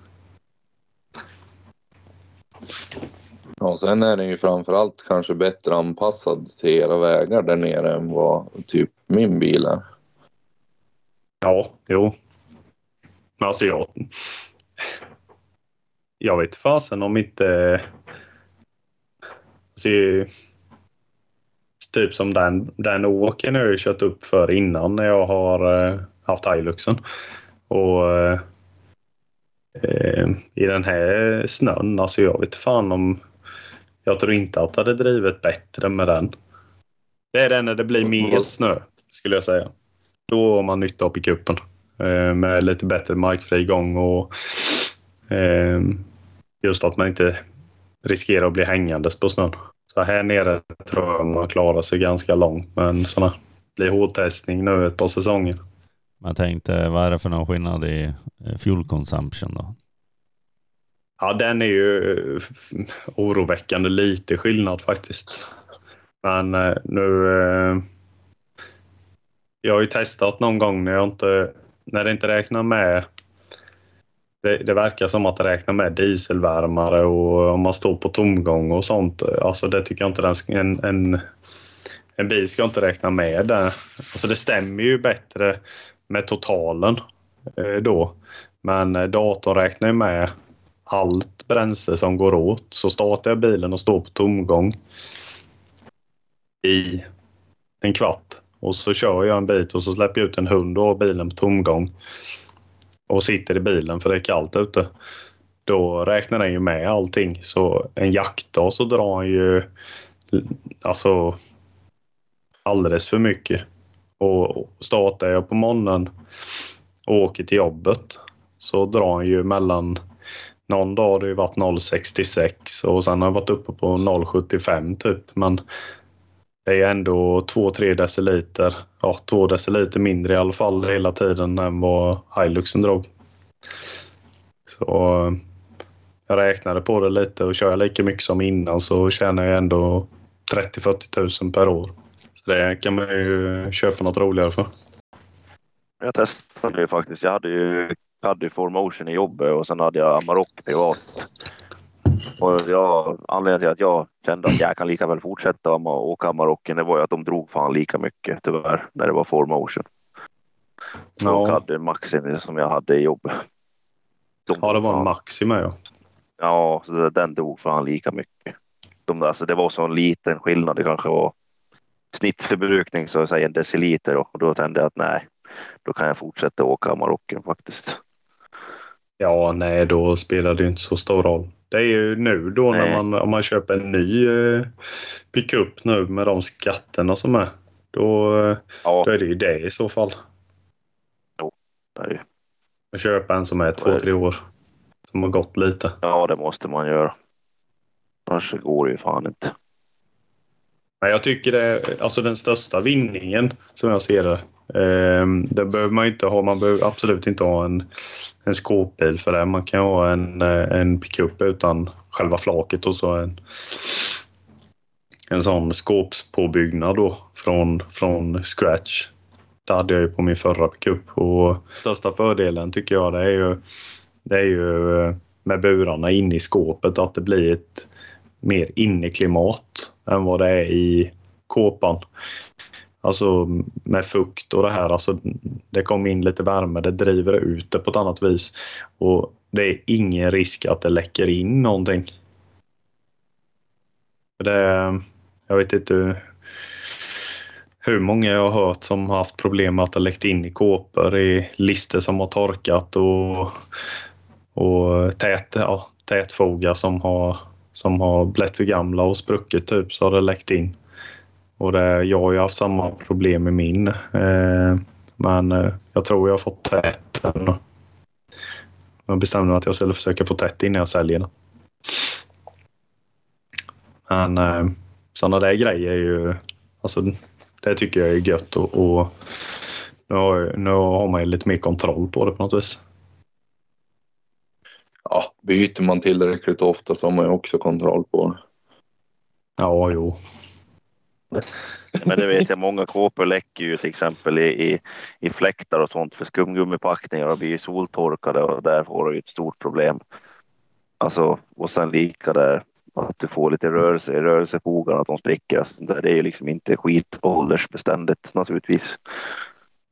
Ja, sen är den ju framförallt kanske bättre anpassad till era vägar där nere än vad typ min bil är. Ja, jo. Men alltså jag... Jag vet fasen om inte... Alltså, typ som den, den åken har jag kört upp för innan när jag har eh, haft Hiluxen. Och eh, eh, i den här snön, alltså jag vet fan om... Jag tror inte att det hade drivit bättre med den. Det är det när det blir mer snö, skulle jag säga. Då har man nytta av pickupen. Eh, med lite bättre markfri gång och eh, just att man inte riskerar att bli hängandes på snön. Så här nere tror jag man klarar sig ganska långt men sådana blir hårdtestning nu ett par säsonger. Jag tänkte, vad är det för någon skillnad i eh, fuel consumption då? Ja, den är ju oroväckande lite skillnad faktiskt. Men nu... Jag har ju testat någon gång när jag inte när det inte räknar med det, det, verkar som att det räknar med dieselvärmare och om man står på tomgång och sånt. Alltså det tycker jag inte den, en, en, en bil ska inte räkna med det. Alltså det stämmer ju bättre med totalen eh, då. Men eh, datorn räknar ju med allt bränsle som går åt. Så startar jag bilen och står på tomgång i en kvart och så kör jag en bit och så släpper jag ut en hund och har bilen på tomgång. Och sitter i bilen för det är kallt ute. Då räknar den ju med allting. Så en jaktdag så drar han ju alltså alldeles för mycket. Och startar jag på morgonen och åker till jobbet så drar han ju mellan någon dag har det ju varit 0,66 och sen har jag varit uppe på 0,75 typ. Men det är ändå 2-3 deciliter, ja 2 deciliter mindre i alla fall hela tiden än vad Hiluxen drog. Så jag räknade på det lite och kör jag lika mycket som innan så tjänar jag ändå 30-40 tusen per år. Så det kan man ju köpa något roligare för. Jag testade ju faktiskt. Jag hade ju Caddy 4Motion i jobbet och sen hade jag Amarok privat. Och jag, anledningen till att jag kände att jag kan lika väl fortsätta åka Marocken, det var ju att de drog fan lika mycket tyvärr när det var full motion. Ja. Och hade Maxim som jag hade i jobbet. De ja, det var en Maxi med ja. Ja, så den drog fan lika mycket. De, alltså, det var så en liten skillnad. Det kanske var snittförbrukning så att säga en deciliter och då tände jag att nej, då kan jag fortsätta åka Marocken faktiskt. Ja, nej, då spelar det inte så stor roll. Det är ju nu då Nej. när man, om man köper en ny eh, pickup nu med de skatterna som är. Då, ja. då är det ju det i så fall. Jo, det är det. Man köper en som är två, tre år. Som har gått lite. Ja, det måste man göra. Annars går det ju fan inte. Jag tycker det är alltså den största vinningen som jag ser det. Ehm, det behöver man inte ha. Man behöver absolut inte ha en, en skåpbil för det. Man kan ha en, eh, en pickup utan själva flaket och så en, en sån skåpspåbyggnad då från, från scratch. Det hade jag ju på min förra pickup och största fördelen tycker jag det är ju, det är ju eh, med burarna inne i skåpet att det blir ett mer inneklimat än vad det är i kåpan. Alltså med fukt och det här. Alltså, det kommer in lite värme, det driver ut det på ett annat vis. Och det är ingen risk att det läcker in någonting. Det, jag vet inte hur många jag har hört som har haft problem med att det läckt in i kåpor i lister som har torkat och, och tät, ja, tätfogar som har, som har blivit för gamla och spruckit typ så har det läckt in. Och det, jag har ju haft samma problem med min. Eh, men eh, jag tror jag har fått tätt den. Jag bestämde mig att jag skulle försöka få tätt innan jag säljer den. Men eh, sådana där grejer är ju, alltså det tycker jag är gött och, och nu, har, nu har man ju lite mer kontroll på det på något vis. Ja, byter man tillräckligt ofta så har man ju också kontroll på det. Ja, jo. Men det vet jag, många kåpor läcker ju till exempel i, i, i fläktar och sånt för skumgummipackningar och blir ju soltorkade och där får du ett stort problem. Alltså, och sen lika där att du får lite rörelse i rörelsefogarna, att de spricker. Alltså, det är ju liksom inte skit åldersbeständigt naturligtvis.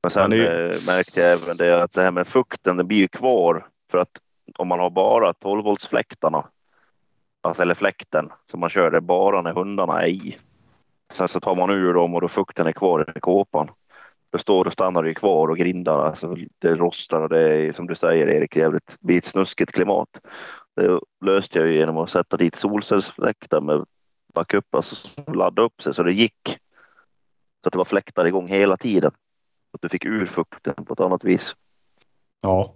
Men sen Ja, eh, märkte jag även det att det här med fukten, det blir ju kvar för att om man har bara 12 volts fläktarna, alltså, eller fläkten som man kör det bara när hundarna är i. Sen så tar man ur dem och då fukten är kvar i kåpan. Då står och stannar det kvar och grindar. Alltså det rostar och det är som du säger Erik, jävligt blir ett snuskigt klimat. Det löste jag ju genom att sätta dit solcellsfläktar med backup, alltså ladda upp sig så det gick. Så att det var fläktar igång hela tiden. Så att du fick ur fukten på ett annat vis. Ja,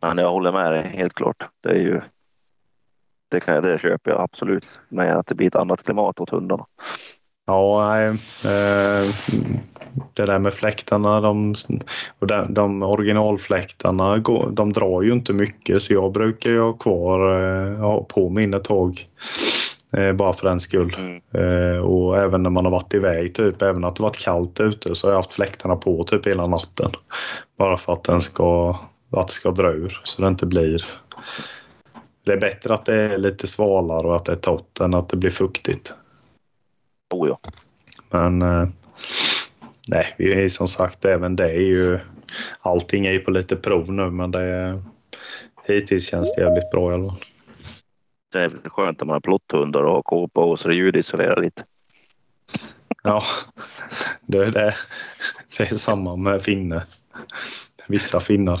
Men jag håller med dig helt klart. Det är ju. Det, kan, jag- det köper jag absolut med att det blir ett annat klimat åt hundarna. Ja nej, eh, det där med fläktarna, de, de, de originalfläktarna, de drar ju inte mycket så jag brukar ju ha kvar, eh, på min ett tag. Eh, bara för den skull. Mm. Och även när man har varit iväg, typ, även att det varit kallt ute så har jag haft fläktarna på typ hela natten. Bara för att den ska, att det ska dra ur så det inte blir... Det är bättre att det är lite svalare och att det är torrt än att det blir fuktigt. Oh ja. Men eh, nej, vi är som sagt även det är ju... Allting är ju på lite prov nu men det är, hittills känns det jävligt bra i alla fall. Det är väl skönt om man har plotthundar och har kåpa och så det ljudisolerar lite. Ja, det är det. Det är samma med finne. Vissa finnar.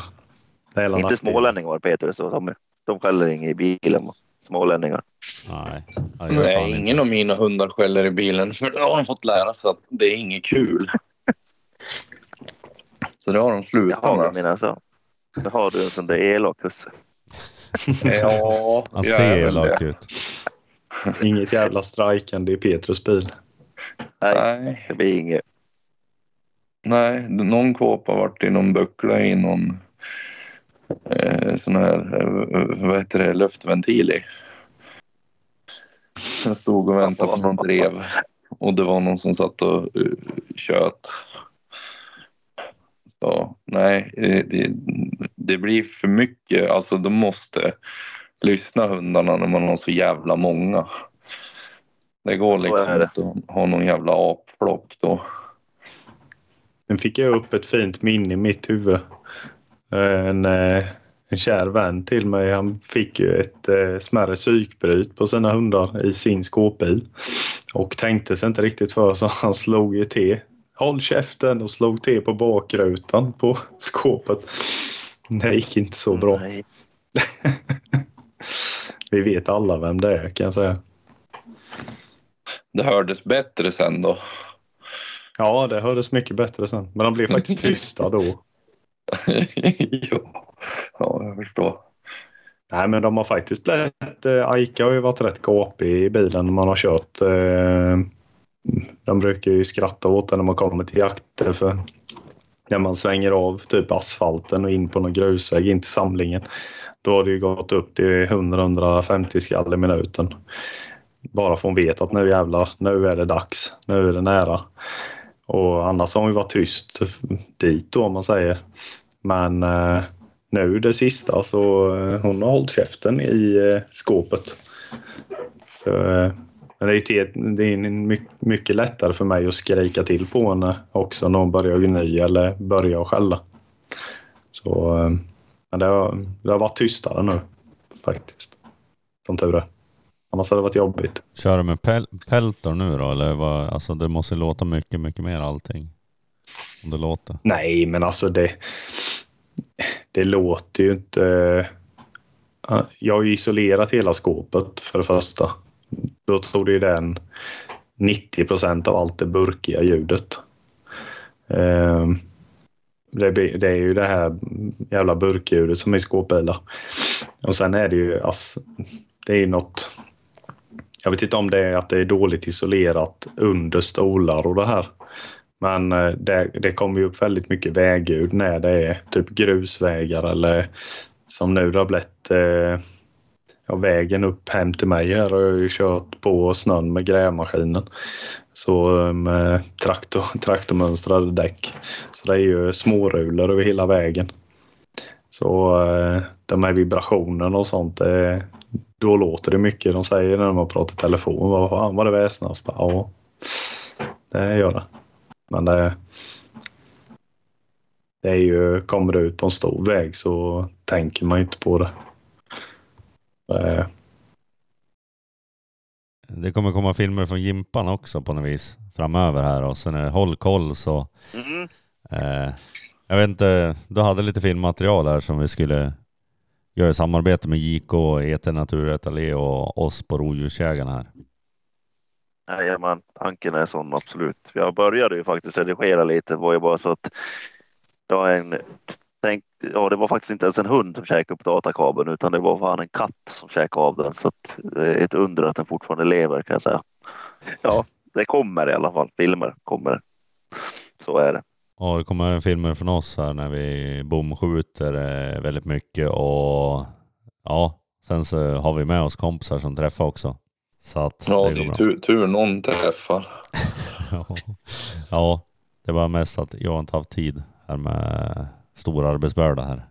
Är Inte smålänningar Peter, så de, de skäller inget i bilen. Smålänningar. Nej, Nej, inte. ingen av mina hundar skäller i bilen för då har de fått lära sig att det är inget kul. Så det har de slutat med. menar så. Då har du en sån där elak husse. Ja, Han ser elak det. ut. Inget jävla strajkande i Petrus bil. Nej, Nej, det blir inget. nej, någon kåpa har varit i någon buckla i någon eh, sån här, eh, vad heter det, luftventil i. Jag stod och väntade på någon drev och det var någon som satt och uh, tjöt. Så nej, eh, det, det blir för mycket. Alltså de måste lyssna hundarna när man har så jävla många. Det går liksom inte att ha någon jävla applock då. Nu fick jag upp ett fint minne i mitt huvud. En, eh, en kär vän till mig, han fick ju ett eh, smärre psykbryt på sina hundar i sin skåpbil. Och tänkte sig inte riktigt för så han slog ju till. Håll käften och slog till på bakrutan på skåpet. Det gick inte så bra. Nej. Vi vet alla vem det är kan jag säga. Det hördes bättre sen då. Ja, det hördes mycket bättre sen. Men de blev faktiskt tysta då. ja. ja, jag förstår. Nej, men de har faktiskt blivit... Eh, Aika har ju varit rätt gapig i bilen när man har kört. Eh, de brukar ju skratta åt det när man kommer till jakter för när man svänger av typ asfalten och in på någon grusväg in till samlingen. Då har det ju gått upp till 100-150 skall i minuten. Bara för att hon vet att nu jävlar, nu är det dags. Nu är det nära. Och annars har hon ju varit tyst dit då om man säger. Men eh, nu det sista så eh, hon har hållit käften i eh, skåpet. Så, eh, men det är, till, det är mycket lättare för mig att skrika till på henne också när hon börjar gny eller börjar skälla. Så eh, men det har, det har varit tystare nu faktiskt. Som tur är. Annars hade det varit jobbigt. Kör du med pel peltor nu då eller vad? Alltså det måste låta mycket, mycket mer allting. Om det låter. Nej, men alltså det, det låter ju inte... jag har ju isolerat hela skåpet för det första. Då tog det ju den 90 procent av allt det burkiga ljudet. Eh, det, är ju det här jävla burkljudet som är i skåpbilar. Och sen är det ju alltså, det är något jag vet inte om det är att det är dåligt isolerat under stolar och det här. Men eh, det, det kommer ju upp väldigt mycket vägljud när det är typ grusvägar eller som nu det har blivit eh, ja, vägen upp hem till mig här har jag ju kört på snön med grävmaskinen. Så eh, med traktor, traktormönstrade däck. Så det är ju smårulor över hela vägen. Så eh, de här vibrationerna och sånt, det, då låter det mycket. De säger när man pratar telefon, vad fan var det väsnas? Ja, det gör det. Men det, det är ju, kommer du ut på en stor väg så tänker man inte på det. det det kommer komma filmer från Gimpan också på något vis framöver här och sen är Håll koll så mm. eh, jag vet inte, du hade lite filmmaterial här som vi skulle gör samarbete med JK, ET Naturrättalé och oss på Rovdjursjägarna här. Jajamän, tanken är sån absolut. Jag började ju faktiskt redigera lite. Det var ju bara så att jag en tänkt, ja, det var faktiskt inte ens en hund som käkade upp datakabeln utan det var fan en katt som käkade av den. Så att eh, ett under att den fortfarande lever kan jag säga. Ja, det kommer i alla fall. Filmer kommer. Så är det. Ja, det kommer filmer från oss här när vi bomskjuter eh, väldigt mycket och ja, sen så har vi med oss kompisar som träffar också. Så att ja, det, det är tur, tur någon träffar. ja, det var mest att jag inte haft tid här med stor arbetsbörda här.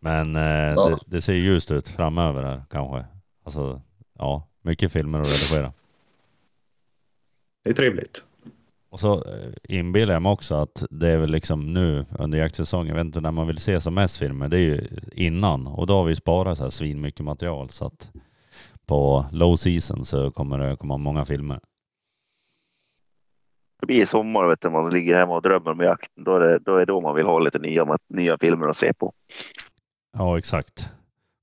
Men eh, ja. det, det, ser ljust ut framöver här kanske. Alltså, ja, mycket filmer att redigera. Det är trevligt. Och så eh, inbillar jag mig också att det är väl liksom nu under jaktsäsongen, jag vet inte när man vill se som mest filmer, det är ju innan. Och då har vi sparat så här svin mycket material så att på low season så kommer det komma många filmer. Det blir sommar vet du, man ligger hemma och drömmer om jakten. Då är det då, är då man vill ha lite nya, nya filmer att se på. Ja exakt.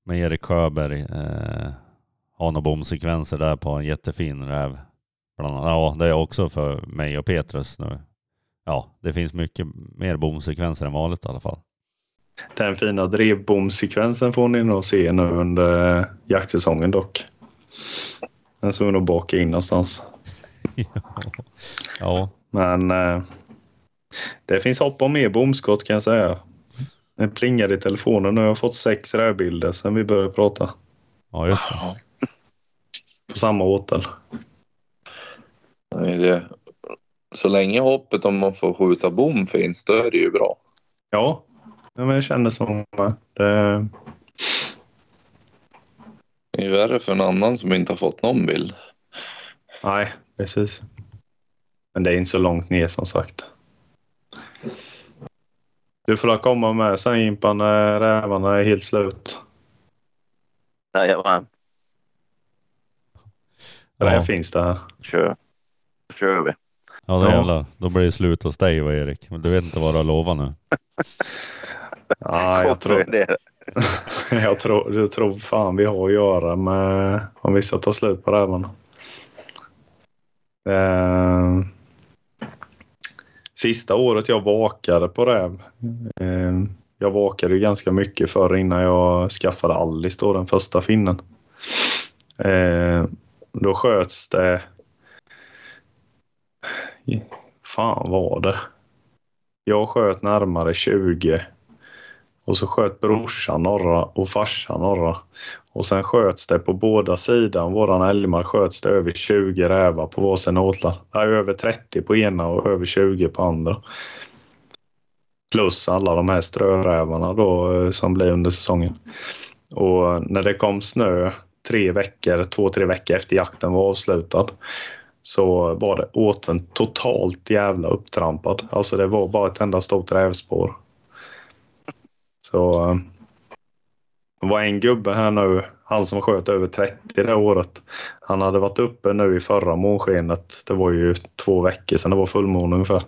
Med Erik Sjöberg, eh, har några bomsekvenser där på en jättefin räv Bland annat. Ja, det är också för mig och Petrus nu. Ja, det finns mycket mer bomsekvenser än vanligt i alla fall. Den fina drevbomsekvensen får ni nog se nu under jaktsäsongen dock. Den ska vi nog baka in någonstans. ja. Men eh, det finns hopp om mer bomskott kan jag säga. Det plingar i telefonen och jag har fått sex rävbilder sedan vi började prata. Ja, just det. På samma åtel. Nej, det, så länge hoppet om man får skjuta bom finns, då är det ju bra. Ja, men jag känner som det. Det är värre för en annan som inte har fått någon bild. Nej, precis. Men det är inte så långt ner som sagt. Du får komma med sen Jimpan när rävarna är helt slut. Jajamän. Räv ja. finns det här. Kör kör vi. Ja, det ja. jävlar. Då blir det slut hos dig och Erik. Men du vet inte vad du har lovat nu. ja, jag tror... jag, tror, jag tror fan vi har att göra med om vi ska ta slut på rävarna. Eh, sista året jag vakade på räv. Eh, jag vakade ju ganska mycket förr innan jag skaffade Alice då, den första finnen. Eh, då sköts det fan var det? Jag sköt närmare 20 och så sköt brorsan några och farsan några. Och sen sköts det på båda sidan våran älgmark sköts det över 20 rävar på varsin åtlar. Nej, över 30 på ena och över 20 på andra. Plus alla de här strörävarna då eh, som blir under säsongen. Och när det kom snö tre veckor, två, tre veckor efter jakten var avslutad så var det åten totalt jävla upptrampad. Alltså det var bara ett enda stort rävspår. Så det var en gubbe här nu, han som sköt över 30 det året. Han hade varit uppe nu i förra månskenet. Det var ju två veckor sedan det var fullmåne ungefär.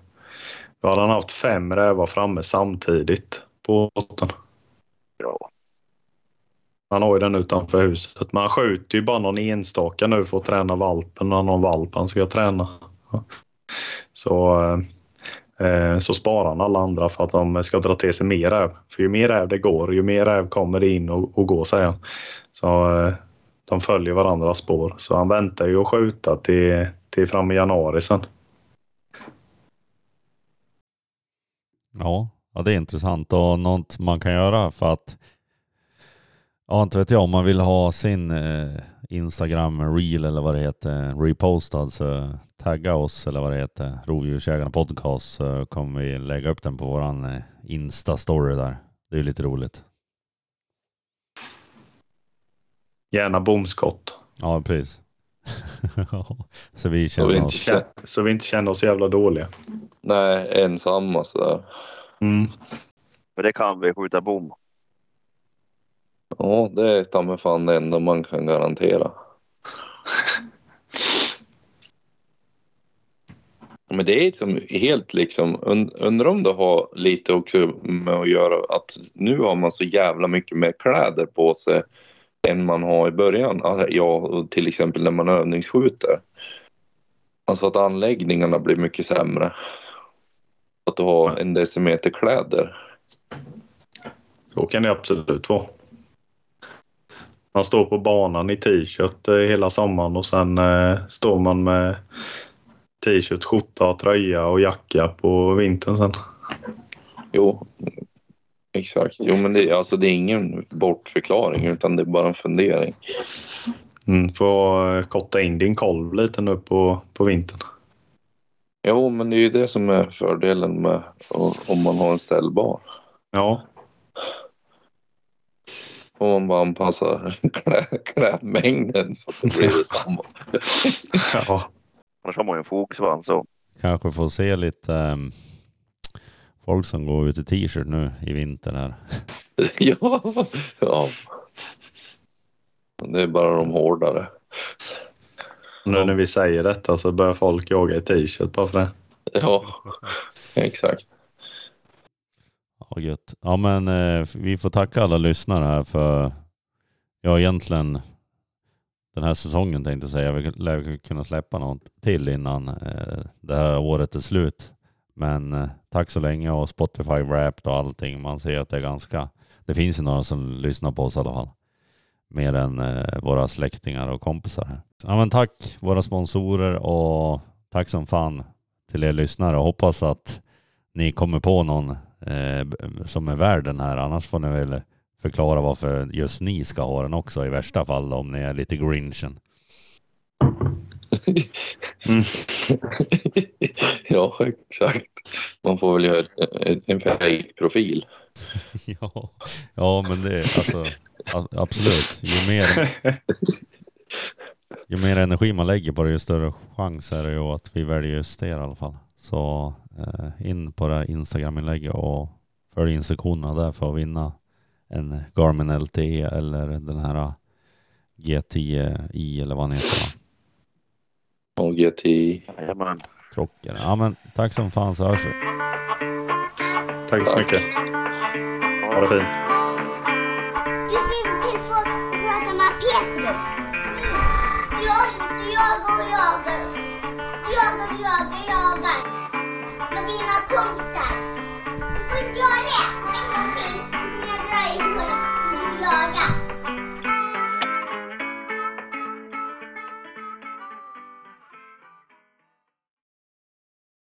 Då hade han haft fem rävar framme samtidigt på åten. Ja. Han har ju den utanför huset. Men han skjuter ju bara någon enstaka nu för att träna valpen när någon valp han ska träna. Så, eh, eh, så sparar han alla andra för att de ska dra till sig mer räv. För ju mer räv det går, ju mer räv kommer det in och, och går säger han. Så eh, de följer varandras spår. Så han väntar ju att skjuta till, till fram i januari sen. Ja, ja, det är intressant och något man kan göra för att Ja, inte vet jag om man vill ha sin eh, Instagram reel eller vad det heter repostad så tagga oss eller vad det heter Rovdjursjägarna podcast så kommer vi lägga upp den på våran eh, Insta-story där. Det är ju lite roligt. Gärna bomskott. Ja, precis. så vi Så vi oss... känner, Så vi inte känner oss jävla dåliga. nej, ensamma sådär. Mm. För det kan vi skjuta bom. Ja, det är ta mig fan det enda man kan garantera. Men det är liksom helt liksom, und- undrar om det har lite också med att göra att nu har man så jävla mycket mer kläder på sig än man har i början. Alltså, ja, till exempel när man övningsskjuter. Alltså att anläggningarna blir mycket sämre. Att du har en decimeter kläder. Så kan det absolut vara. Man står på banan i t-shirt eh, hela sommaren och sen eh, står man med t-shirt, skjorta, tröja och jacka på vintern sen. Jo, exakt. Jo, men det, alltså, det är ingen bortförklaring utan det är bara en fundering. Mm, får eh, korta in din kolv lite nu på, på vintern. Jo, men det är ju det som är fördelen med om man har en ställbar. Ja, Om man bara anpassar klä, klädmängden så att det blir detsamma. ja. Annars har man ju en fogsvans. Så. Kanske får se lite ehm, folk som går ut i t-shirt nu i vinter här. ja, ja. Det är bara de hårdare. Nu när vi säger detta så börjar folk jaga i t-shirt bara för det. Ja, exakt. Ja, gött. Ja, men eh, vi får tacka alla lyssnare här för, ja egentligen den här säsongen tänkte jag säga. Vi lär kunna släppa något till innan eh, det här året är slut. Men eh, tack så länge och Spotify Wrapped och allting. Man ser att det är ganska, det finns ju några som lyssnar på oss i alla fall. Mer än eh, våra släktingar och kompisar här. Ja, men tack våra sponsorer och tack som fan till er lyssnare och hoppas att ni kommer på någon eh, som är värd den här. Annars får ni väl förklara varför just ni ska ha den också i värsta fall om ni är lite grinchen. Mm. ja, exakt. Man får väl göra en, en fake-profil. ja, ja, men det är alltså absolut. Ju mer, ju mer energi man lägger på det, ju större chans är det ju att vi väljer just det i alla fall. Så in på det Instagram-inlägget och följ instruktionerna där för att vinna en Garmin LTE eller den här G10i eller vad den heter. Och GTI. Jajamän. Krockar. Ja men tack som fan så hörs vi. Tack så mycket. Ha det fint. Du skriver telefon och pratar med Petrus. Jag jagar och jagar. Jagar, jagar, jagar dina kompisar. Du får göra det en gång till när jag drar i hålet, om du jagar.